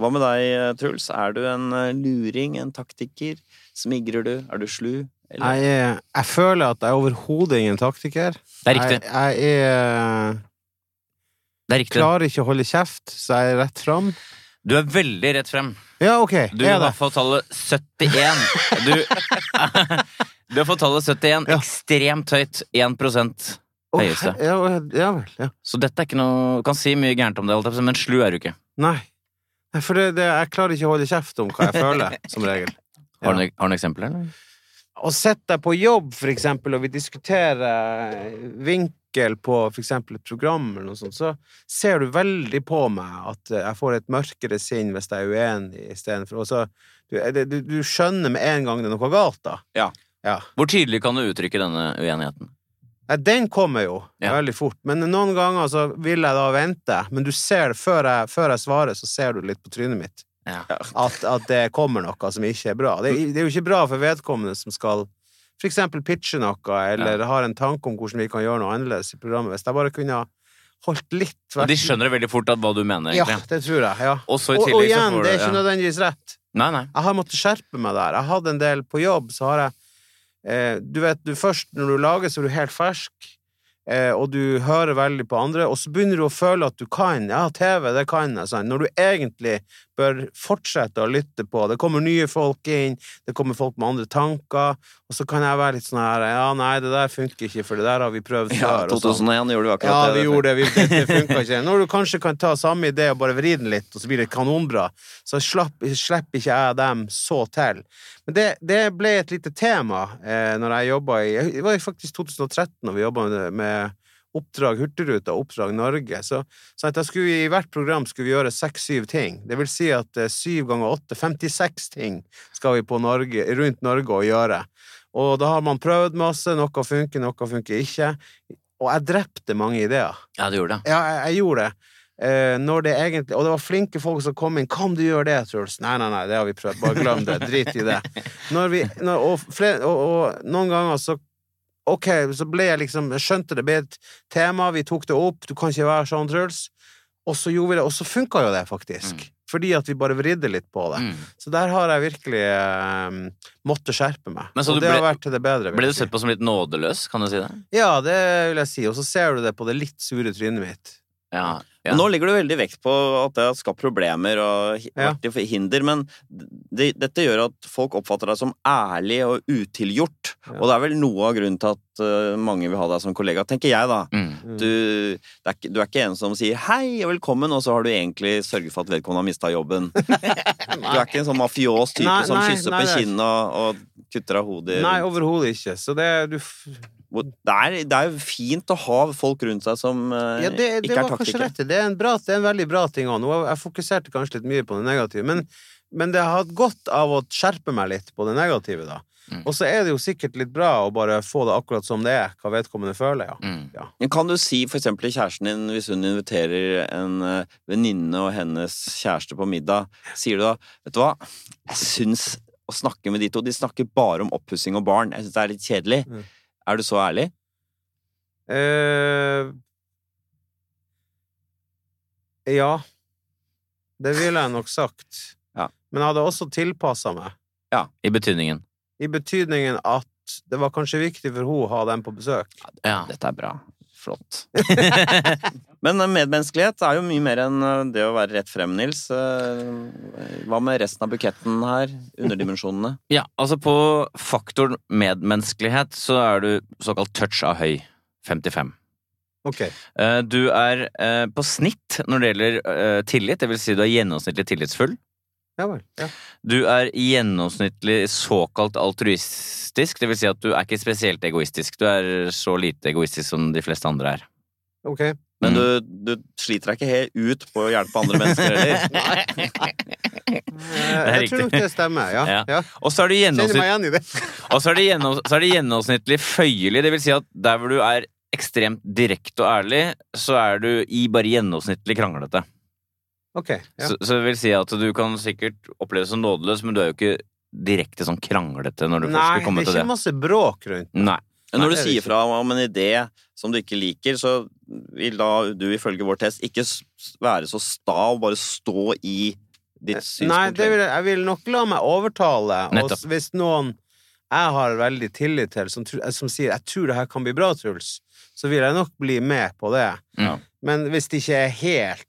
Hva med deg, Truls? Er du en eh, luring, en taktiker? Smigrer du? Er du slu? Eller? Jeg, jeg føler at jeg er overhodet ingen taktiker. Det er riktig. Jeg, jeg er Det er riktig. Klarer ikke å holde kjeft, så jeg er rett fram. Du er veldig rett frem. Ja, ok. Du har fått tallet 71. Du, du har fått tallet 71 Ja. ekstremt høyt. 1 Å, høyeste. Oh, Ja, ja. Ja. Så dette er ikke noe Du kan si mye gærent om det, men slu er du ikke. Nei. For det, det, jeg klarer ikke å holde kjeft om hva jeg føler, som regel. Har du noen eksempler? Eller? Og sitter deg på jobb, for eksempel, og vi diskuterer vinkel på for eksempel et program, eller noe sånt, så ser du veldig på meg at jeg får et mørkere sinn hvis jeg er uenig, istedenfor du, du, du skjønner med en gang det er noe galt, da. Ja. ja. Hvor tydelig kan du uttrykke denne uenigheten? Ja, Den kommer jo Ja. veldig fort, men noen ganger så vil jeg da vente. Men du ser det før jeg, før jeg svarer, så ser du litt på trynet mitt. Ja. at, at det kommer noe som ikke er bra. Det, det er jo ikke bra for vedkommende som skal for eksempel pitche noe, eller har en tanke om hvordan vi kan gjøre noe annerledes i programmet. Hvis jeg bare kunne holdt litt vekk. de skjønner veldig fort at hva du mener, Ja, det tror jeg. ja. Og Og, og igjen, det er ikke nødvendigvis rett. Nei, nei. Jeg har måttet skjerpe meg der. Jeg hadde en del på jobb, så har jeg eh, Du vet, du først når du lager, så er du helt fersk, eh, og du hører veldig på andre, og så begynner du å føle at du kan. Ja, TV, det kan jeg. sant. Når du egentlig bør fortsette å lytte på. Det kommer nye folk inn, det kommer folk med andre tanker, og så kan jeg være litt sånn her Ja, nei, det der funker ikke, for det der har vi prøvd Ja, før. sånn. 2001 gjorde vi akkurat Ja, det. vi gjorde det. Vi, det, det funka ikke. Når du kanskje kan ta samme idé og bare vri den litt, og så blir det kanonbra, så slipper ikke jeg dem så til. Men det, det ble et lite tema eh, når jeg jobba i Det var faktisk 2013 når vi jobba med Oppdrag Hurtigruta Oppdrag Norge. Så, så at jeg skulle, i hvert program skulle vi gjøre seks-syv ting. Det vil si at eh, syv ganger åtte, 56 ting skal vi på Norge, rundt Norge og gjøre. Og da har man prøvd masse, noe funker, noe funker ikke. Og jeg drepte mange ideer. Ja, du gjorde det. Ja, jeg, jeg gjorde det. Eh, når det egentlig Og det var flinke folk som kom inn. 'Kan du gjøre det, Truls?' Nei, nei, nei, det har vi prøvd. Bare glem det. Drit i det. Når vi, når, og, flere, og, og noen ganger så Ok, så ble jeg liksom Jeg skjønte det ble et tema, vi tok det opp. Du kan ikke være sånn, Truls. Og så gjorde vi det, og så funka jo det, faktisk. Mm. Fordi at vi bare vridde litt på det. Mm. Så der har jeg virkelig eh, måttet skjerpe meg. Men så og det ble, har vært til det bedre. Virkelig. Ble du sett på som litt nådeløs, kan du si det? Ja, det vil jeg si. Og så ser du det på det litt sure trynet mitt. Ja. ja. Nå ligger du veldig vekt på at det har skapt problemer og hinder, men det, dette gjør at folk oppfatter deg som ærlig og utilgjort. Ja. Og det er vel noe av grunnen til at eh, mange vil ha deg som kollega, tenker jeg da. Mm. Mm. Du, det er, du er ikke en som sier 'hei og velkommen', og så har du egentlig sørget for at vedkommende har mista jobben. Du er ikke en sånn mafios type Nei, som kysser nei, på kinnet og, og kutter av hodet. Nei, overhodet ikke. Så det du det, er, det er jo fint å ha folk rundt seg som eh, Ja, det, det ikke er taktikere. Det er en, bra, det er en veldig bra ting òg. Jeg fokuserte kanskje litt mye på det negative, men, men det har hatt godt av å skjerpe meg litt på det negative, da. Mm. Og så er det jo sikkert litt bra å bare få det akkurat som det er, hva vedkommende føler, ja. Mm. Men Kan du si for eksempel til kjæresten din, hvis hun inviterer en eh, venninne og hennes kjæreste på middag, sier du da Vet du hva, jeg syns å snakke med de to De snakker bare om oppussing og barn. Jeg syns det er litt kjedelig. Mm. Er du så ærlig? Eh, ja. Det ville jeg nok sagt. Ja. Men jeg hadde også tilpassa meg. Ja, I betydningen. I betydningen at det var kanskje viktig for henne å ha dem på besøk. Ja. Dette er bra. Flott. Men eh, medmenneskelighet er jo mye mer enn eh, det å være rett frem, Nils. Eh, Hva med resten av buketten her? Underdimensjonene? Ja, altså på faktoren medmenneskelighet så er du såkalt touch av høy. 55. Ok. Eh, Du er på snitt når det gjelder tillit, det vil si du er gjennomsnittlig tillitsfull. Ja vel. Ja. Du er gjennomsnittlig såkalt altruistisk, det vil si at du er ikke spesielt egoistisk. Du er så lite egoistisk som de fleste andre er. Ok. Men Mm. du, du sliter deg ikke helt ut på å hjelpe andre mennesker heller? Eh, Jeg tror nok det stemmer, ja. Ja. ja. Og så er du Kjenner gjennomsnitt, meg igjen i det. og så er det gjennom, gjennomsnittlig føyelig, det vil si at der hvor du er ekstremt direkte og ærlig, så er du i bare gjennomsnittlig kranglete. Ok. Ja. Så, så det vil si at du kan sikkert oppleves som nådeløs, men du er jo ikke direkte sånn kranglete når du først komme til det Nei, det er ikke masse bråk rundt. Nei. Men når Nei, du er sier ikke. fra om en idé som du ikke liker, så vil da du ifølge vår test ikke være så sta og bare stå i ditt synspunkt. Nei, det vil, jeg vil nok la meg overtale. Nettopp. Og hvis noen jeg har veldig tillit til, som, som sier 'jeg tror det her kan bli bra, Truls', så vil jeg nok bli med på det. Ja. Men hvis det ikke er helt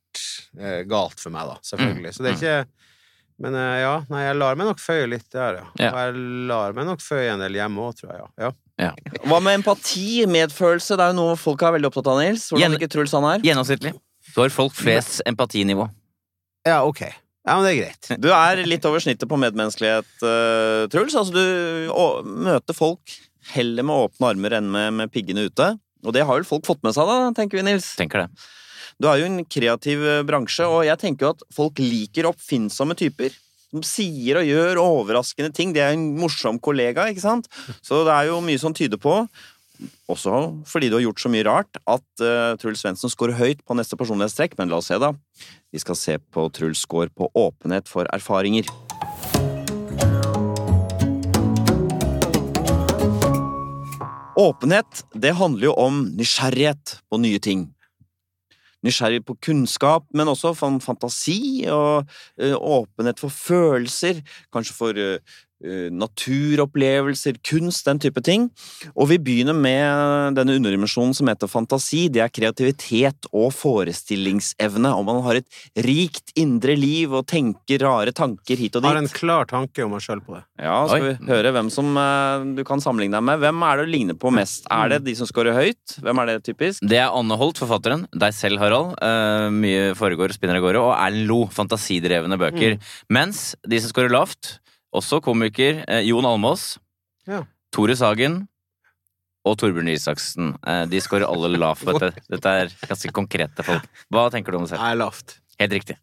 eh, galt for meg, da, selvfølgelig. Mm. Så det er ikke Men eh, ja, nei, jeg lar meg nok føye litt der, ja. Ja. Og jeg lar meg nok føye en del hjemme òg, tror jeg. Ja. ja. Hva med empati, medfølelse? Det er jo noe folk er veldig opptatt av, Nils. Hvordan Gjen- ikke Truls han er? Gjennomsnittlig. Du har folk flest empatinivå. Ja, ok. Ja, men det er greit. Du er litt over snittet på medmenneskelighet, eh, Truls. Altså, du å, møter folk heller med åpne armer enn med, med piggene ute. Og det har vel folk fått med seg, da, tenker vi, Nils. Tenker det. Du er jo en kreativ eh, bransje, og jeg tenker jo at folk liker oppfinnsomme typer. Som sier og gjør overraskende ting. Det er en morsom kollega, ikke sant? Så det er jo mye som tyder på. også fordi du har gjort så mye rart, at uh, Truls Svendsen scorer høyt på neste personlighetstrekk. Men la oss se, da. Vi skal se på Truls score på åpenhet for erfaringer. Åpenhet, det handler jo om nysgjerrighet på nye ting. Nysgjerrig på kunnskap, men også fantasi og uh, åpenhet for følelser. Kanskje for uh, naturopplevelser, kunst, den type ting. Og vi begynner med denne underdimensjonen som heter fantasi. Det er kreativitet og forestillingsevne. Om man har et rikt indre liv og tenker rare tanker hit og dit. Har en klar tanke om meg sjøl på det. Ja, skal Oi. vi høre hvem som eh, du kan sammenligne deg med. Hvem er det du ligner på mest? Er det de som scorer høyt? Hvem er det typisk? Det er Anne Holt, forfatteren. Deg selv, Harald. Eh, mye foregår, spinner av gårde. Og Erlend Lo, fantasidrevne bøker. Mens de som scorer lavt, også komiker, eh, Jon Almås, Ja. Tore Sagen og Torbjørn Isaksen. Eh, de scorer alle lavt på dette. Dette er ganske konkrete folk. Hva tenker du om det selv? Jeg er lavt. Helt riktig.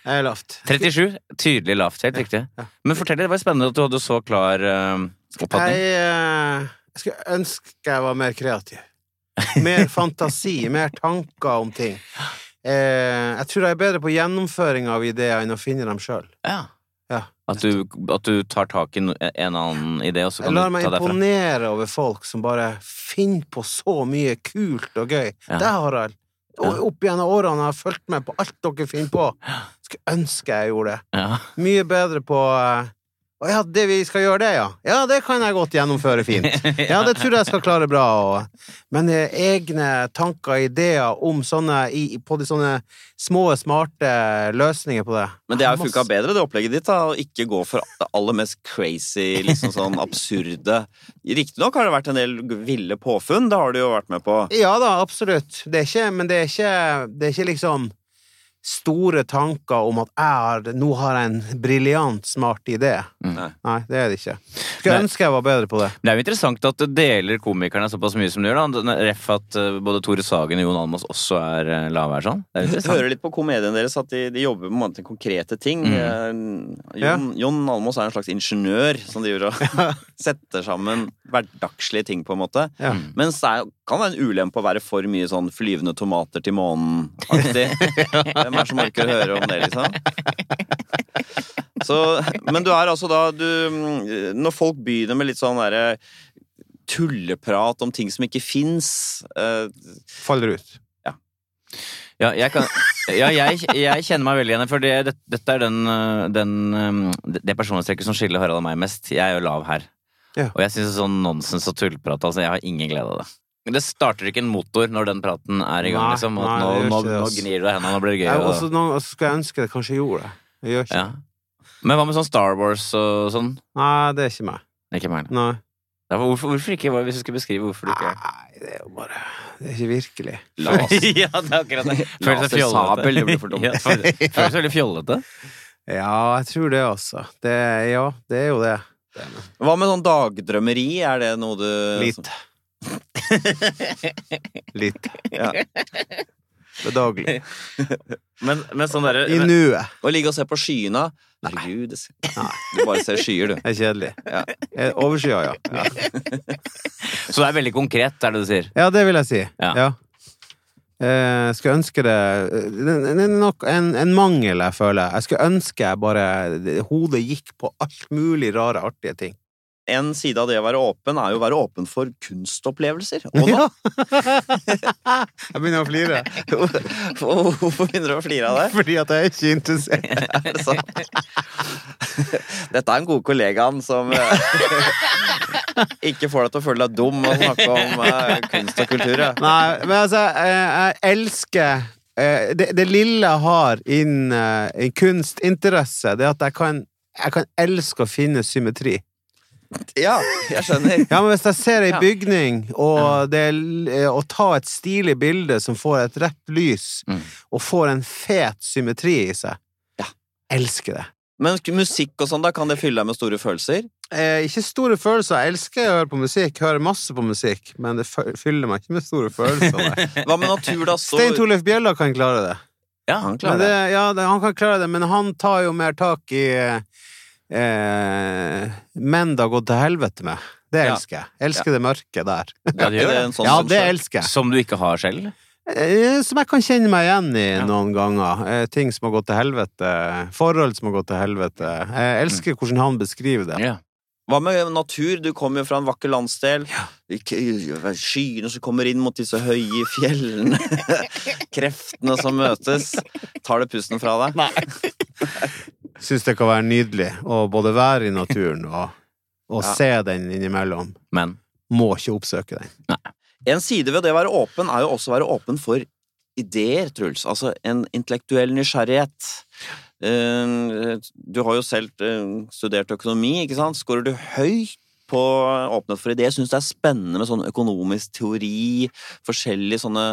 Jeg er lavt. 37. Tydelig lavt. Helt riktig. ja. Men fortell, det var spennende at du hadde så klar eh, oppfatning. Jeg, eh, jeg skulle ønske jeg var mer kreativ. Mer fantasi, mer tanker om ting. Eh, jeg tror jeg er bedre på gjennomføring av ideer enn å finne dem sjøl. Ja. Ja. At, du, at du tar tak i en en annen idé, og så kan du meg ta derfra. imponere over folk som bare finner på så mye kult og gøy. Ja. Det, Harald. Og opp gjennom årene har jeg fulgt med på alt dere finner på. Skulle ønske jeg gjorde det. Ja. Mye bedre på eh, Å ja, det vi skal gjøre det, ja. Ja, det kan jeg godt gjennomføre fint. Ja, det tror jeg skal klare bra. Og, men eh, egne tanker og ideer om sånne i, på de sånne små, smarte løsninger på det Men det har jo funka bedre, det opplegget ditt, da, å ikke gå for det aller mest crazy, liksom sånn absurde Riktignok har det vært en del ville påfunn, det har du jo vært med på. Ja da, absolutt. Det er ikke, men det er ikke, det er ikke liksom store tanker om at jeg har, nå har jeg en briljant, smart idé. Mm. Nei. Det er det ikke. Skulle ønske jeg var bedre på det. Det er jo interessant at det deler komikerne såpass mye som du gjør. da Ref at eh, både Tore Sagen og Jon Almaas også er uh, sånn. Det er Jeg hører litt på komedien deres at de, de jobber med konkrete ting. Mm. Eh, Jon, Jon Almaas er en slags ingeniør som driver og setter sammen hverdagslige ting, på en måte. Ja. Mm. Mens det er, kan være en ulempe å være for mye sånn flyvende tomater til månen-aktig. Hvem er det som orker å høre om det, liksom? Så, men du er altså da du, Når folk begynner med litt sånn derre tulleprat om ting som ikke fins eh, Faller ut. Ja, jeg, kan, ja jeg, jeg kjenner meg veldig igjen, for det, det, dette er den, eh, den, eh, det personlighetstrekket som skiller Harald og meg mest. Jeg er jo lav her. Ja. Og jeg syns sånn nonsens og tullprat altså, Jeg har ingen glede av det. Det starter ikke en motor når den praten er i gang. Nei, liksom, nei, nå, det nå, det, nå gnir du deg i hendene, nå blir det gøy. Og- så skulle jeg ønske det kanskje gjorde det. Jeg gjør ikke ja. Men hva med sånn Star Wars og sånn? Nei, det er ikke meg. Ikke meg. Nei. Hvorfor, hvorfor ikke? Hvis du skulle beskrive hvorfor du ikke Nei, det er jo bare Det er ikke virkelig. Las. Ja, det er akkurat det. Føles det Lasersabel, det blir for dumt. Ja, føles føles veldig fjollete. Ja, jeg tror det, altså. Det, ja, det er jo det. Hva med sånn dagdrømmeri? Er det noe du Litt. Litt. Ja. Bedagelig. Men, men sånn derre I nuet. Å ligge og se på skyene? Herregud, du bare ser skyer, du. Det er kjedelig. Ja. Eh, Overskya, ja. ja. Så det er veldig konkret, er det du sier? Ja, det vil jeg si. Ja. Ja. Eh, skulle ønske det Det det er nok en, en mangel jeg føler. Jeg skulle ønske jeg bare Hodet gikk på alt mulig rare, artige ting. En side av det å være åpen er jo å være åpen for kunstopplevelser. Og da Ja! jeg begynner å flire. Hvorfor begynner du å flire av det? Fordi at jeg er ikke interessert. Er det sant? Dette er den gode kollegaen som eh, ikke får deg til å føle deg dum og snakke om eh, kunst og kultur. ja. Nei, men altså, eh, jeg elsker det, det lille jeg har innen kunstinteresse, det er at jeg kan, jeg kan elske å finne symmetri. Ja, jeg skjønner. Ja, men hvis jeg ser ei bygning, og det er l- eh, å ta et stilig bilde som får et rett lys, Mm. og får en fet symmetri i seg, Ja. elsker det. Men musikk og sånn, da kan det fylle deg med store følelser? Eh, ikke store følelser. Jeg elsker å høre på musikk, hører masse på musikk, men det fyller meg ikke med store følelser. Hva med natur, da? Så... Stein Torleif Bjella kan klare det. Ja, Han klarer det, det. ja, han kan klare det, men han tar jo mer tak i eh, menn det har gått til helvete med. Det elsker jeg. Elsker det mørke der. Ja, det Er sånn Ja, det elsker jeg. Som du ikke har selv? Eh, Som jeg kan kjenne meg igjen i Ja. noen ganger. Eh, Ting som har gått til helvete. Forhold som har gått til helvete. Jeg elsker hvordan han beskriver det. Ja. Hva med natur? Du kommer jo fra en vakker landsdel. Ja. Skyene som kommer inn mot disse høye fjellene. Kreftene som møtes. Tar det pusten fra deg? Syns det kan være nydelig å både være i naturen og, og Ja. se den innimellom. Men Må ikke oppsøke den. En side ved det å være åpen er jo også å være åpen for ideer, Truls. Altså en intellektuell nysgjerrighet. Eh, Du har jo selv eh, studert økonomi, ikke sant? Skårer du høyt på åpnet for ideer? Syns det er spennende med sånn økonomisk teori, forskjellige sånne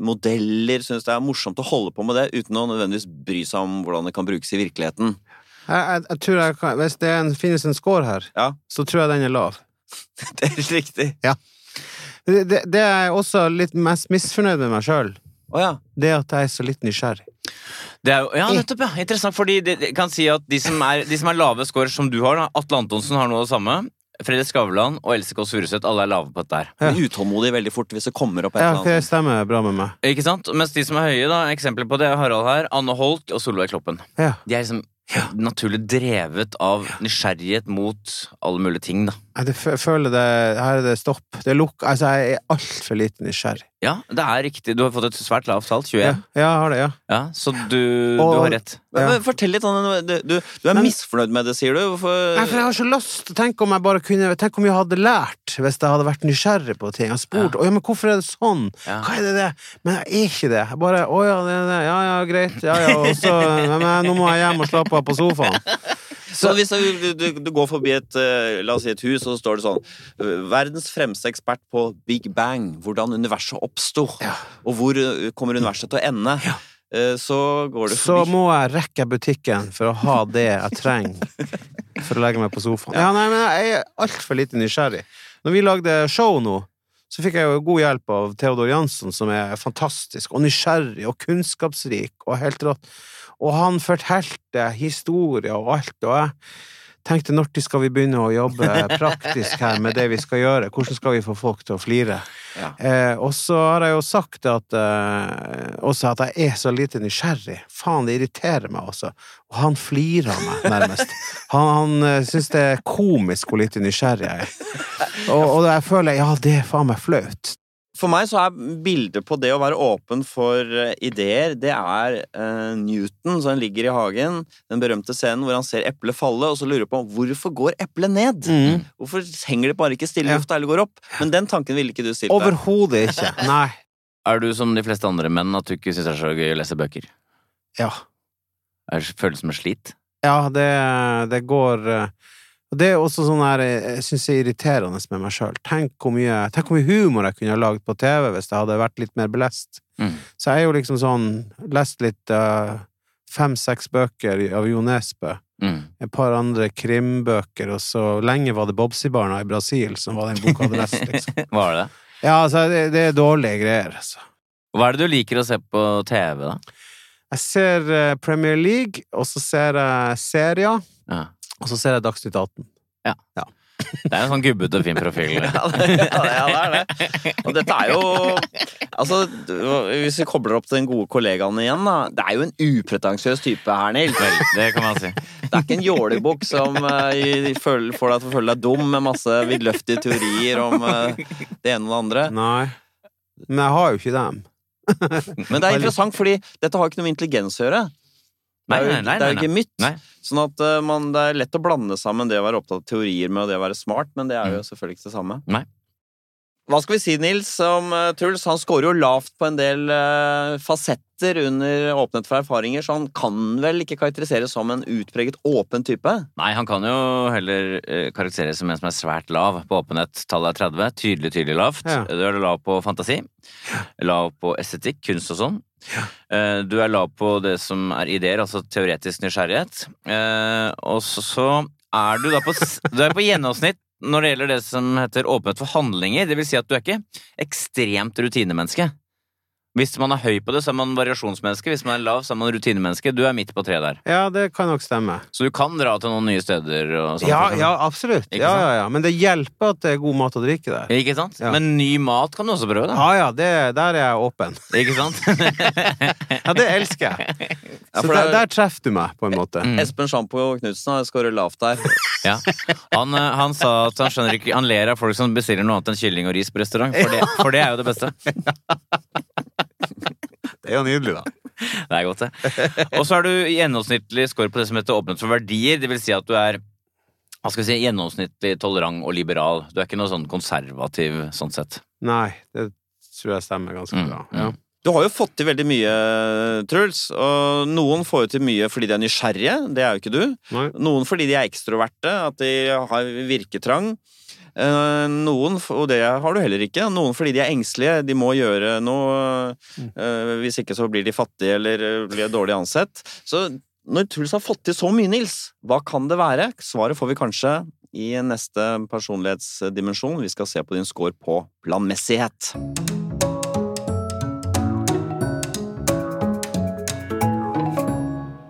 modeller? Syns det er morsomt å holde på med det uten å nødvendigvis bry seg om hvordan det kan brukes i virkeligheten? Jeg, jeg, jeg tror jeg kan, hvis det en, finnes en score her, Ja. så tror jeg den er lav. Det er riktig. Det, det, det er jeg også litt mest misfornøyd med meg sjøl. Oh, ja. Det at jeg er så litt nysgjerrig. Det er ja, nettopp, ja. Interessant, fordi det, jeg kan si at de som er, de som er lave scorer som du har, da, Atle Antonsen har noe av det samme. Fredrik Skavlan og Else Kåss Furuseth, alle er lave på dette her. Ja. Men utålmodig veldig fort hvis det kommer opp et Ja, eller annet. Ja, det stemmer bra med meg. Ikke sant? Mens de som er høye, da, eksempler på det er Harald her, Anne Holt og Solveig Kloppen. Ja. De er liksom naturlig drevet av nysgjerrighet mot alle mulige ting, da. Jeg føler det Her er det stopp. Det er lukk... Altså, jeg er altfor lite nysgjerrig. Ja, det er riktig. Du har fått et svært lavt tall, 21. Ja, Ja. ja, jeg har det, ja. så du, du har rett. Ja. men Fortell litt om det. Du, du, er misfornøyd med det, sier du? Hvorfor Nei, for jeg har så lyst Tenk om jeg bare kunne Tenk om jeg hadde lært hvis jeg hadde vært nysgjerrig på ting. Jeg har spurt «Å, ja, men hvorfor er det sånn. Ja. Hva er det det? Men jeg er ikke det. Jeg bare Å ja, det er det. Ja ja, greit. Ja ja. Og så men, men, Nå må jeg hjem og slappe av på sofaen. Så hvis du, du, går forbi et, eh, la oss si et hus, og så står det sånn eh, Verdens fremste ekspert på Big Bang, hvordan universet oppsto, og hvor eh, kommer universet til å ende, Ja. så går du Så må jeg rekke butikken for å ha det jeg trenger for å legge meg på sofaen. Ja, nei, men jeg er altfor lite nysgjerrig. Når vi lagde show nå, så fikk jeg jo god hjelp av Theodor Jansson, som er fantastisk og nysgjerrig og kunnskapsrik og helt rått. Og han fortalte historier og alt, og jeg tenkte når skal vi begynne å jobbe praktisk her med det vi skal gjøre? Hvordan skal vi få folk til å flire? Ja. Eh, og så har jeg jo sagt at eh, også at jeg er så lite nysgjerrig. Faen, det irriterer meg også. Og han flirer av meg, nærmest. Han, han eh, syns det er komisk hvor lite nysgjerrig jeg er. Og, og jeg føler ja, det er faen meg flaut. For meg så er bildet på det å være åpen for eh, ideer, det er eh, Newton som ligger i hagen, den berømte scenen hvor han ser eplet falle, og så lurer på hvorfor går eplet ned? Mm. Hvorfor henger det bare ikke stille i Ja. lufta eller går opp? Men den tanken ville ikke du stilt deg. Overhodet ikke. Nei. Er du som de fleste andre menn at du ikke syns det er så gøy å lese bøker? Ja. Er det føles som et slit? Ja, det, det går eh, Og det er også sånn her eh, Jeg syns det er irriterende med meg sjøl. Tenk, tenk hvor mye humor jeg kunne ha lagd på TV hvis jeg hadde vært litt mer belest. Mm. Så jeg er jo liksom sånn Lest litt uh, fem-seks bøker av Jo Nesbø. Mm. Et par andre krimbøker, og så lenge var det Bobsy-barna i Brasil som var den boka jeg hadde lest, liksom. Hva er det? Ja, altså, det, det er dårlige greier, altså. Hva er det du liker å se på TV, da? Jeg ser eh, Premier League, og så ser jeg serier, Ja. Og så ser jeg Dagsnytt 18. Det er en sånn gubbete, fin profil. Ja, det, ja, det er det. Og dette er jo Altså, hvis vi kobler opp til den gode kollegaen igjen, da. Det er jo en upretensiøs type her, Nils. Vel, det kan man si. Det er ikke en jålebukk som uh, får deg til å føle deg dum med masse vidløftige teorier om uh, det ene og det andre. Nei. Men jeg har jo ikke dem. Men det er interessant, fordi dette har ikke noe med intelligens å gjøre. Nei, nei, nei, det er jo ikke mytt. Nei. Sånn at eh, man, det er lett å blande sammen det å være opptatt av teorier med det å være smart, men det er jo selvfølgelig ikke det samme. Nei. Hva skal vi si, Nils, om eh, Truls? Han scorer jo lavt på en del eh, fasetter under Åpnet for erfaringer, så han kan vel ikke karakteriseres som en utpreget åpen type? Nei, han kan jo heller karakteriseres som en som er svært lav på åpenhet. Tallet er 30. Tydelig, tydelig lavt. Ja. Du er lav på fantasi. Lav på estetikk, kunst og sånn. Eh, Du er lav på det som er ideer, altså teoretisk nysgjerrighet. Eh, Og så er du da på, du er på gjennomsnitt når det gjelder det som heter åpenhet for handlinger. Det vil si at du er ikke ekstremt rutinemenneske. Hvis man er høy på det, så er man variasjonsmenneske. Hvis man er lav, så er man rutinemenneske. Du er midt på treet der. Ja, det kan nok stemme. Så du kan dra til noen nye steder og sånt? Ja, ja, absolutt. Ja, ja, ja. Men det hjelper at det er god mat og drikke der. Ikke sant? Ja. Men ny mat kan du også prøve, da. Ja, ja, det, der er jeg åpen. Ikke sant? Ja, det elsker jeg. Så der, er- der treffer du meg, på en måte. Mm. Espen Sjampo Knutsen har skåret lavt der. Ja. Han, eh, han sa at han skjønner ikke Han ler av folk som bestiller noe annet enn kylling og ris på restaurant, for det, for det er jo det beste. Det er jo nydelig, da. Det er godt, det. Og så har du gjennomsnittlig score på det som heter åpnet for verdier. Det vil si at du er hva skal vi si, gjennomsnittlig tolerant og liberal. Du er ikke noe sånn konservativ sånn sett. Nei, det tror jeg stemmer ganske Mm, bra. mm. Ja. Du har jo fått til veldig mye, Truls. Og noen får jo til mye fordi de er nysgjerrige. Det er jo ikke du. Nei. Noen fordi de er ekstroverte, at de har virketrang. Eh, Noen, og det har du heller ikke, noen fordi de er engstelige, de må gjøre noe. eh, Hvis ikke så blir de fattige eller eh, blir dårlig ansett. Så når Truls har fått til så mye, Nils, hva kan det være? Svaret får vi kanskje i neste personlighetsdimensjon. Vi skal se på din score på planmessighet.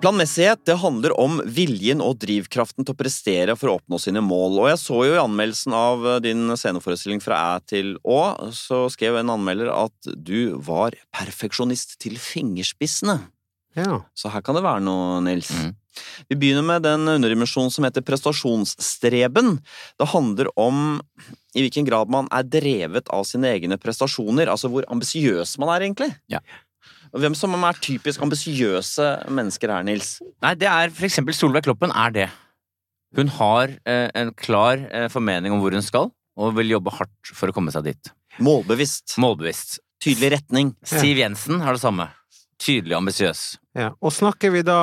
Planmessighet det handler om viljen og drivkraften til å prestere for å oppnå sine mål. Og jeg så jo i anmeldelsen av eh, din sceneforestilling fra Æ til Å, så skrev en anmelder at du var perfeksjonist til fingerspissene. Ja. Så her kan det være noe, Nils. Mm. Vi begynner med den underdimensjonen som heter prestasjonsstreben. Det handler om i hvilken grad man er drevet av sine egne prestasjoner, altså hvor ambisiøs man er, egentlig. Ja. Hvem som er typisk ambisiøse mennesker her, Nils? Nei, det er for eksempel Solveig Kloppen er det. Hun har eh, en klar eh, formening om hvor hun skal, og vil jobbe hardt for å komme seg dit. Målbevisst. Målbevisst. Tydelig retning. Siv Jensen har det samme. Tydelig ambisiøs. ja. Og snakker vi da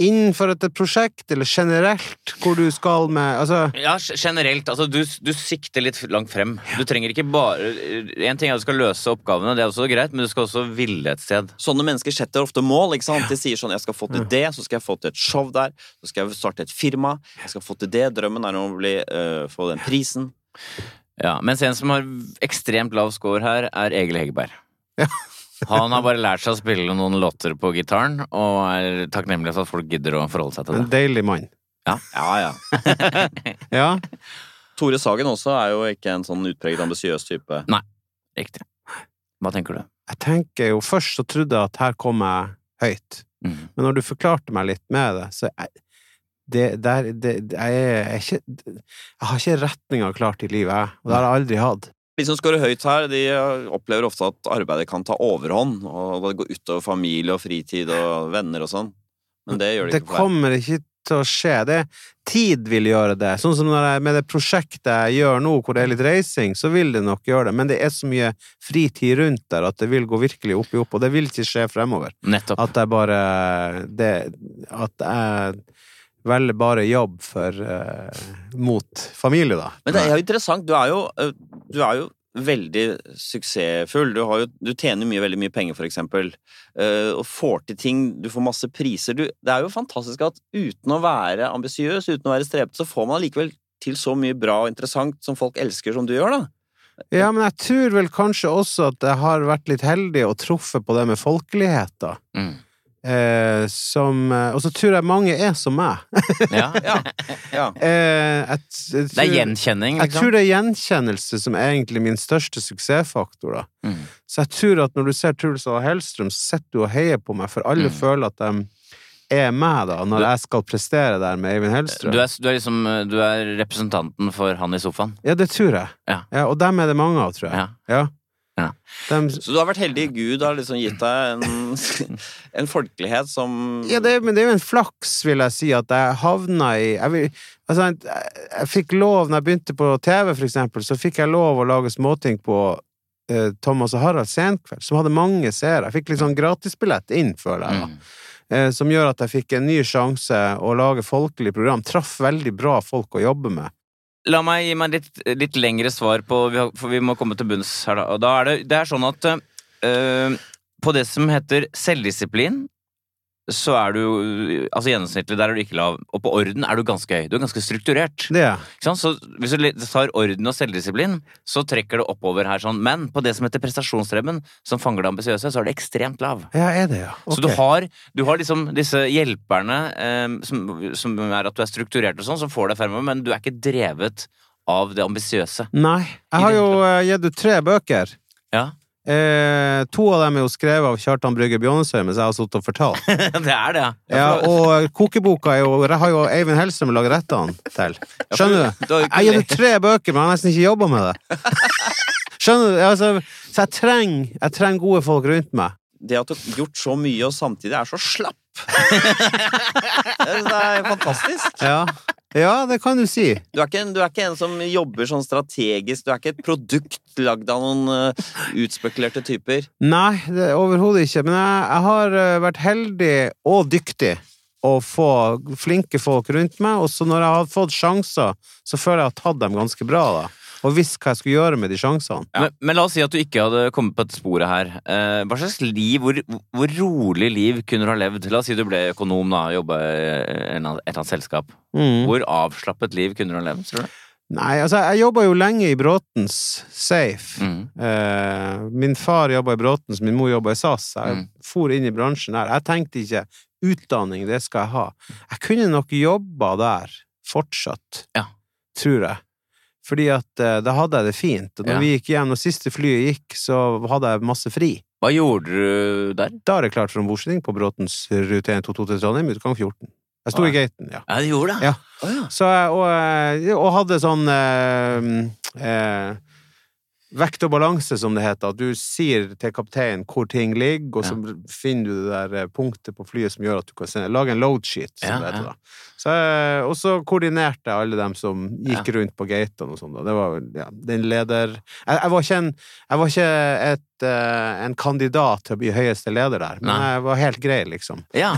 innenfor et prosjekt, eller generelt, hvor du skal med Altså Ja, generelt. Altså, du, du sikter litt langt frem. Du trenger ikke bare En ting er at du skal løse oppgavene, det er også greit, men du skal også ville et sted. Sånne mennesker setter ofte mål. ikke sant? De sier sånn 'jeg skal få til det, så skal jeg få til et show der', så skal jeg starte et firma, jeg skal få til det, drømmen er å bli, øh, få den prisen. Ja, Mens en som har ekstremt lav score her, er Egil Hegerberg. Ja. Han har bare lært seg å spille noen låter på gitaren, og er takknemlig for at folk gidder å forholde seg til det. En deilig mann. Ja, ja. Ja. Tore Sagen også er jo ikke en sånn utpreget ambisiøs type. Nei, Riktig. Hva tenker du? Jeg tenker jo Først så trodde jeg at her kom jeg høyt, Mm. men når du forklarte meg litt med det, så jeg, det, der, det, det, jeg, er ikke, jeg har ikke retninga klart i livet, jeg. Og det har jeg aldri hatt. De som scorer høyt her, de opplever ofte at arbeidet kan ta overhånd, og det går utover familie og fritid og venner og sånn. Men det gjør det Det ikke for deg. kommer ikke til å skje. Det, tid vil gjøre det. Sånn som når jeg, med det prosjektet jeg gjør nå, hvor det er litt reising, så vil det nok gjøre det. Men det er så mye fritid rundt der at det vil gå virkelig opp i opp, og det vil ikke skje fremover. Nettopp. At jeg bare det, At jeg velger bare jobb for uh, mot familie, da. Men det er jo interessant. Du er jo, øh, du er jo veldig suksessfull. Du, har jo, du tjener mye, veldig mye penger, for eksempel, Uh, og får til ting. Du får masse priser. Du, det er jo fantastisk at uten å være ambisiøs, uten å være strebete, så får man allikevel til så mye bra og interessant som folk elsker, som du gjør, da. Ja, men jeg tror vel kanskje også at jeg har vært litt heldig og truffet på det med folkelighet, da. Mm. Eh, som eh, Og så tror jeg mange er som meg. Ja. Ja. ja. Eh, jeg, jeg Det er gjenkjenning? gjenkjenning, Jeg tror liksom. det er gjenkjennelse som er egentlig min største suksessfaktor, da. Mm. Så jeg tror at når du ser Truls og Hellstrøm, så sitter du og heier på meg, for alle Mm. føler at de er meg, da, når Du- jeg skal prestere der med Eivind Hellstrøm. Du er, du er liksom Du er representanten for han i sofaen. Ja, det tror jeg. Ja. og dem er det mange av, tror jeg. Ja. Ja. Så du har vært heldig. Gud har liksom gitt deg en, en folkelighet som Ja, det, men det er jo en flaks, vil jeg si, at jeg havna i jeg, altså, jeg, jeg fikk lov, når jeg begynte på TV, for eksempel, så fikk jeg lov å lage småting på eh, Thomas og Harald Senkveld, som hadde mange seere. Jeg fikk litt sånn gratisbillett inn, føler jeg. da. Mm. Eh, som gjør at jeg fikk en ny sjanse å lage folkelig program. Traff veldig bra folk å jobbe med. La meg gi meg litt, litt lengre svar på For vi må komme til bunns her, da. Og da er det, det er sånn at øh, på det som heter selvdisiplin, så er du Altså gjennomsnittlig, der er du ikke lav. Og på orden er du ganske høy. Du er ganske strukturert. Det er? Så hvis du tar orden og selvdisiplin, så trekker det oppover her sånn. Men på det som heter prestasjonsstreben, som fanger det ambisiøse, så er det ekstremt lav. Ja, er det, ja. Så du har, du har liksom disse hjelperne eh, som, som er at du er strukturert og sånn, som får deg fremover, men du er ikke drevet av det ambisiøse. Nei. Jeg har jo uh, gitt ut tre bøker. Ja. Eh, to av dem er jo skrevet av Kjartan Brygge Bjånesøy, mens jeg har sittet og fortalt. det er det, ja. Ja, og kokeboka er jo, har jo Eivind Hellstrøm laget rettene til. Skjønner du? Jeg har gitt ut tre bøker, men jeg har nesten ikke jobba med det. Skjønner du? Altså, så jeg trenger, jeg trenger gode folk rundt meg. Det at du har gjort så mye og samtidig er så slapp. det er fantastisk. Ja. ja, det kan du si. Du er, en, du er ikke en som jobber sånn strategisk. Du er ikke et produkt lagd av noen uh, utspekulerte typer. Nei, er overhodet ikke. Men jeg, jeg har eh, vært heldig og dyktig å få flinke folk rundt meg, og så når jeg har fått sjanser, så føler jeg at jeg har tatt dem ganske bra, da. Og visst hva jeg skulle gjøre med de sjansene. Men, men la oss si at du ikke hadde kommet på dette sporet her. Eh, hva slags liv, hvor, hvor rolig liv kunne du ha levd? La oss si du ble økonom, da, jobba i et eller annet selskap. Mm. Hvor avslappet liv kunne du ha levd, tror du? Nei, altså, jeg jobba jo lenge i Bråtens Safe. Mm. Eh, min far jobba i Bråtens, min mor jobba i SAS. Jeg Mm. for inn i bransjen der. Jeg tenkte ikke utdanning, det skal jeg ha. Jeg kunne nok jobba der fortsatt, Ja. tror jeg. Fordi at eh, da hadde jeg det fint. Og når Ja. vi gikk hjem, når siste flyet gikk, så hadde jeg masse fri. Hva gjorde du der? Da er det klart for ombordstigning på Bråtens rute 122 til Trondheim, utgang 14. Jeg sto Ah, i gaten, ja. Ja, du gjorde det? Ja. Å, ja. Så, jeg- og, eh, og hadde sånn eh, eh, Vekt og balanse, som det heter. At du sier til kapteinen hvor ting ligger, og så finner du det der eh, punktet på flyet som gjør at du kan sende, lage en load sheet, som Ja, det heter ja. da. Så, og så koordinerte jeg alle dem som gikk Ja. rundt på gatene og sånn. Det var ja, den leder... Jeg, jeg var ikke, en, jeg var ikke et, eh, en kandidat til å bli høyeste leder der, men Nei. jeg var helt grei, liksom. Ja.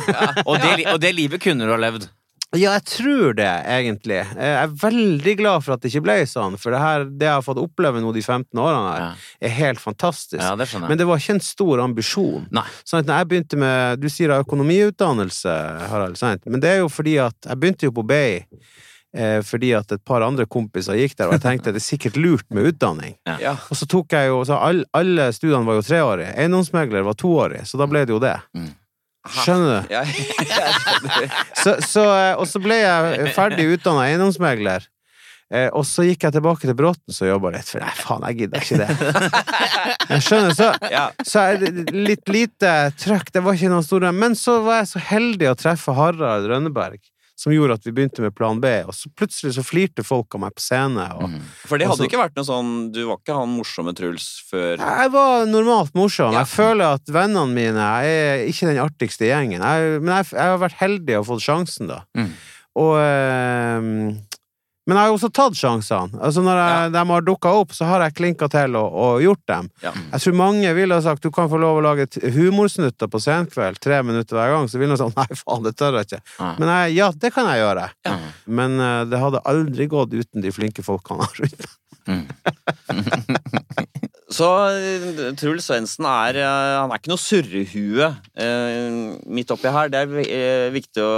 Og, det, og det livet kunne du ha levd. Ja, jeg tror det, egentlig. Jeg er veldig glad for at det ikke ble sånn, for det, her, det jeg har fått oppleve nå de 15 årene her, Ja, er helt fantastisk. ja det jeg. Men det var ikke en stor ambisjon. Nei. Sånn at når jeg begynte med Du sier økonomiutdannelse, Harald, sant? Men det er jo fordi at Jeg begynte jo på BI eh, fordi at et par andre kompiser gikk der, og jeg tenkte at det er sikkert lurt med utdanning. Ja. Og så tok jeg jo så all, Alle studiene var jo treårige. Eiendomsmegler var toårig, så da ble det jo det. Mm. Skjønner du? Ja, jeg skjønner. Så, så, eh, og så ble jeg ferdig utdanna eiendomsmegler. Eh, og så gikk jeg tilbake til Bråten og jobba litt, for nei, faen, jeg gidder ikke det. Jeg skjønner, så, Ja. så litt lite trøkk, det var ikke noe stort. Men så var jeg så heldig å treffe Harald Rønneberg, som gjorde at vi begynte med Plan B, og så plutselig så flirte folk av meg på scene. Og Mm. For det hadde så, ikke vært noe sånn Du var ikke han morsomme Truls før Jeg var normalt morsom. Ja. Jeg føler at vennene mine er ikke den artigste gjengen. Jeg, men jeg, jeg har vært heldig og fått sjansen, da. Mm. Og ehm, Men jeg har jo også tatt sjansene. Altså Når jeg, de har dukka opp, så har jeg klinka til og, og gjort dem. Ja. Jeg tror mange ville ha sagt du kan få lov å lage humorsnutter på senkveld, tre minutter hver gang. Så ville noen sagt nei, faen, det tør jeg ikke. Ja. Men jeg, ja, det kan jeg gjøre. Ja. Men uh, det hadde aldri gått uten de flinke folkene rundt meg. Mm. Så eh, Truls Svendsen er eh, Han er ikke noe surrehue uh, midt oppi her. Det er eh, viktig å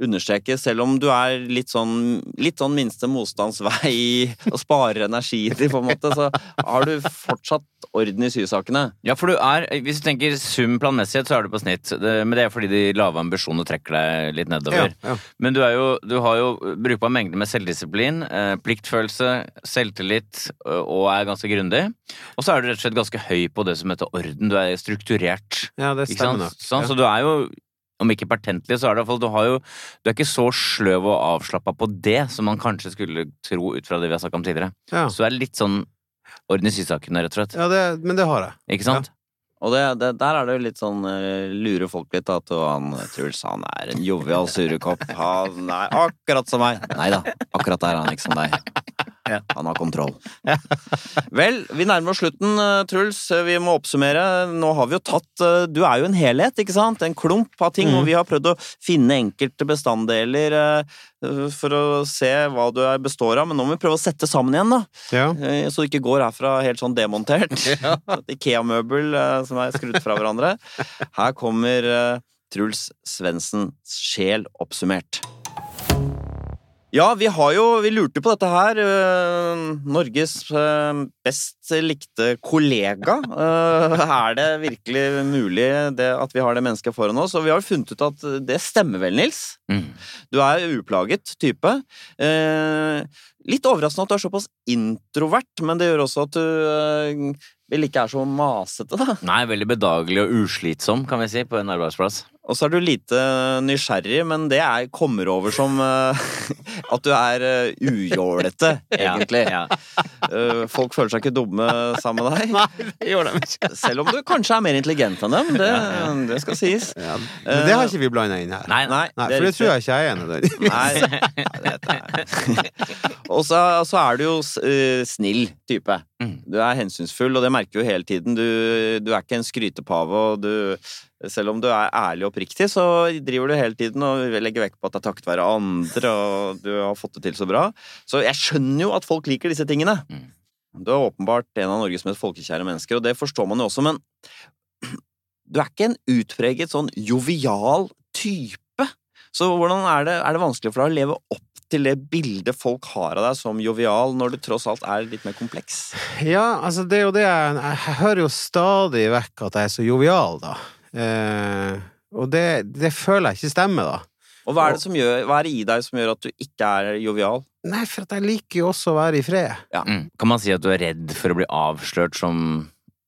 understreke. Selv om du er litt sånn, litt sånn minste motstands vei og sparer energi til, på en måte, så har du fortsatt orden i sysakene. Ja, for du er, hvis du tenker sum planmessighet, så er du på snitt. Det, men det er fordi de lave ambisjonene trekker deg litt nedover. Ja, ja. Men du, er jo, du har jo brukbar mengde med selvdisiplin, eh, pliktfølelse, selvtillit og er ganske grundig. Og så er du rett og slett ganske høy på det som heter orden. Du er strukturert. ja, det Ikke stemmer sant? nok. Sånn, Ja. Så du er jo, om ikke pertentlig, så er det i hvert fall Du, har jo, du er ikke så sløv og avslappa på det som man kanskje skulle tro ut fra det vi har snakka om tidligere. Ja. Så du er litt sånn orden i sysakene, rett og slett. Ja, det, men det har jeg. Ikke sant? Og det, det, der er det jo litt sånn uh, Lurer folk litt, at og han eh, Truls han er en jovial surrekopp. Han er akkurat som meg. Nei da, akkurat der er han ikke som deg. Han har kontroll. Vel, vi nærmer oss slutten, eh, Truls. Vi må oppsummere. Nå har vi jo tatt eh, Du er jo en helhet, ikke sant? En klump av ting. Og vi har prøvd å finne enkelte bestanddeler eh, for å se hva du består av. Men nå må vi prøve å sette sammen igjen, da. Ja. Eh, Så du ikke går herfra helt sånn demontert. Ikea-møbel eh, som er skrudd fra hverandre. Her kommer eh, Truls Svendsens sjel oppsummert. Ja, vi har jo Vi lurte på dette her. øh, Norges øh, best likte kollega. Øh, er det virkelig mulig det at vi har det mennesket foran oss? Og vi har funnet ut at det stemmer vel, Nils? Mm. Du er uplaget type. Litt overraskende at du er såpass introvert, men det gjør også at du eh, vel ikke er så masete, da. Nei, veldig bedagelig og uslitsom, kan vi si, på en arbeidsplass. Og så er du lite nysgjerrig, men det er, kommer over som eh, at du er uh, ujålete, egentlig. Ja, ja. Eh, folk føler seg ikke dumme sammen med deg. Nei, det gjør de ikke. Selv om du kanskje er mer intelligent enn dem. Det, det skal sies. Ja, men det har ikke vi blanda inn her. Nei, nei. Nei, for det tror jeg ikke jeg er enig Nei, nei, det jeg. Og så, så er du jo uh, snill type. Mm. Du er hensynsfull, og det merker du hele tiden. Du, du er ikke en skrytepave, og du selv om du er ærlig og oppriktig, så driver du hele tiden og legger vekt på at det er takket være andre, og du har fått det til så bra. Så jeg skjønner jo at folk liker disse tingene. Mm. Du er åpenbart en av Norges mest folkekjære mennesker, og det forstår man jo også, men du er ikke en utpreget sånn jovial type. Så hvordan er det, er det vanskelig for deg å leve opp til det bildet folk har av deg som jovial, når du tross alt er litt mer kompleks? Ja, altså det er jo det jeg Jeg hører jo stadig vekk at jeg er så jovial, da. Eh, og det, det føler jeg ikke stemmer, da. Og hva er det som gjør, hva er det i deg som gjør at du ikke er jovial? Nei, for at jeg liker jo også å være i fred. Mm. Kan man si at du er redd for å bli avslørt som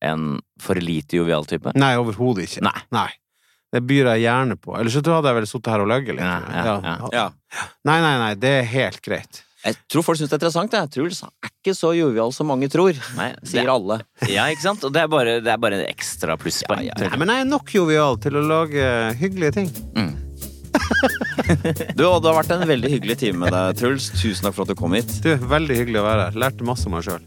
en for lite jovial type? Nei, overhodet ikke. Nei. Det byr jeg gjerne på. Ellers så hadde jeg vel sittet her og løyet litt. Ja, ja, ja. Ja. Nei, nei, nei, det er helt greit. Jeg tror folk syns det er interessant. Jeg Truls er ikke så jovial som mange tror, Nei, sier det, alle. ja, ikke sant? Og det er bare, det er bare en ekstra plusspoeng. Ja, ja, Nei, men jeg er nok jovial til å lage hyggelige ting. Mm. Du, og Det har vært en veldig hyggelig time med deg, Truls. Tusen takk for at du kom hit. Du, Veldig hyggelig å være her. Lærte masse om meg sjøl.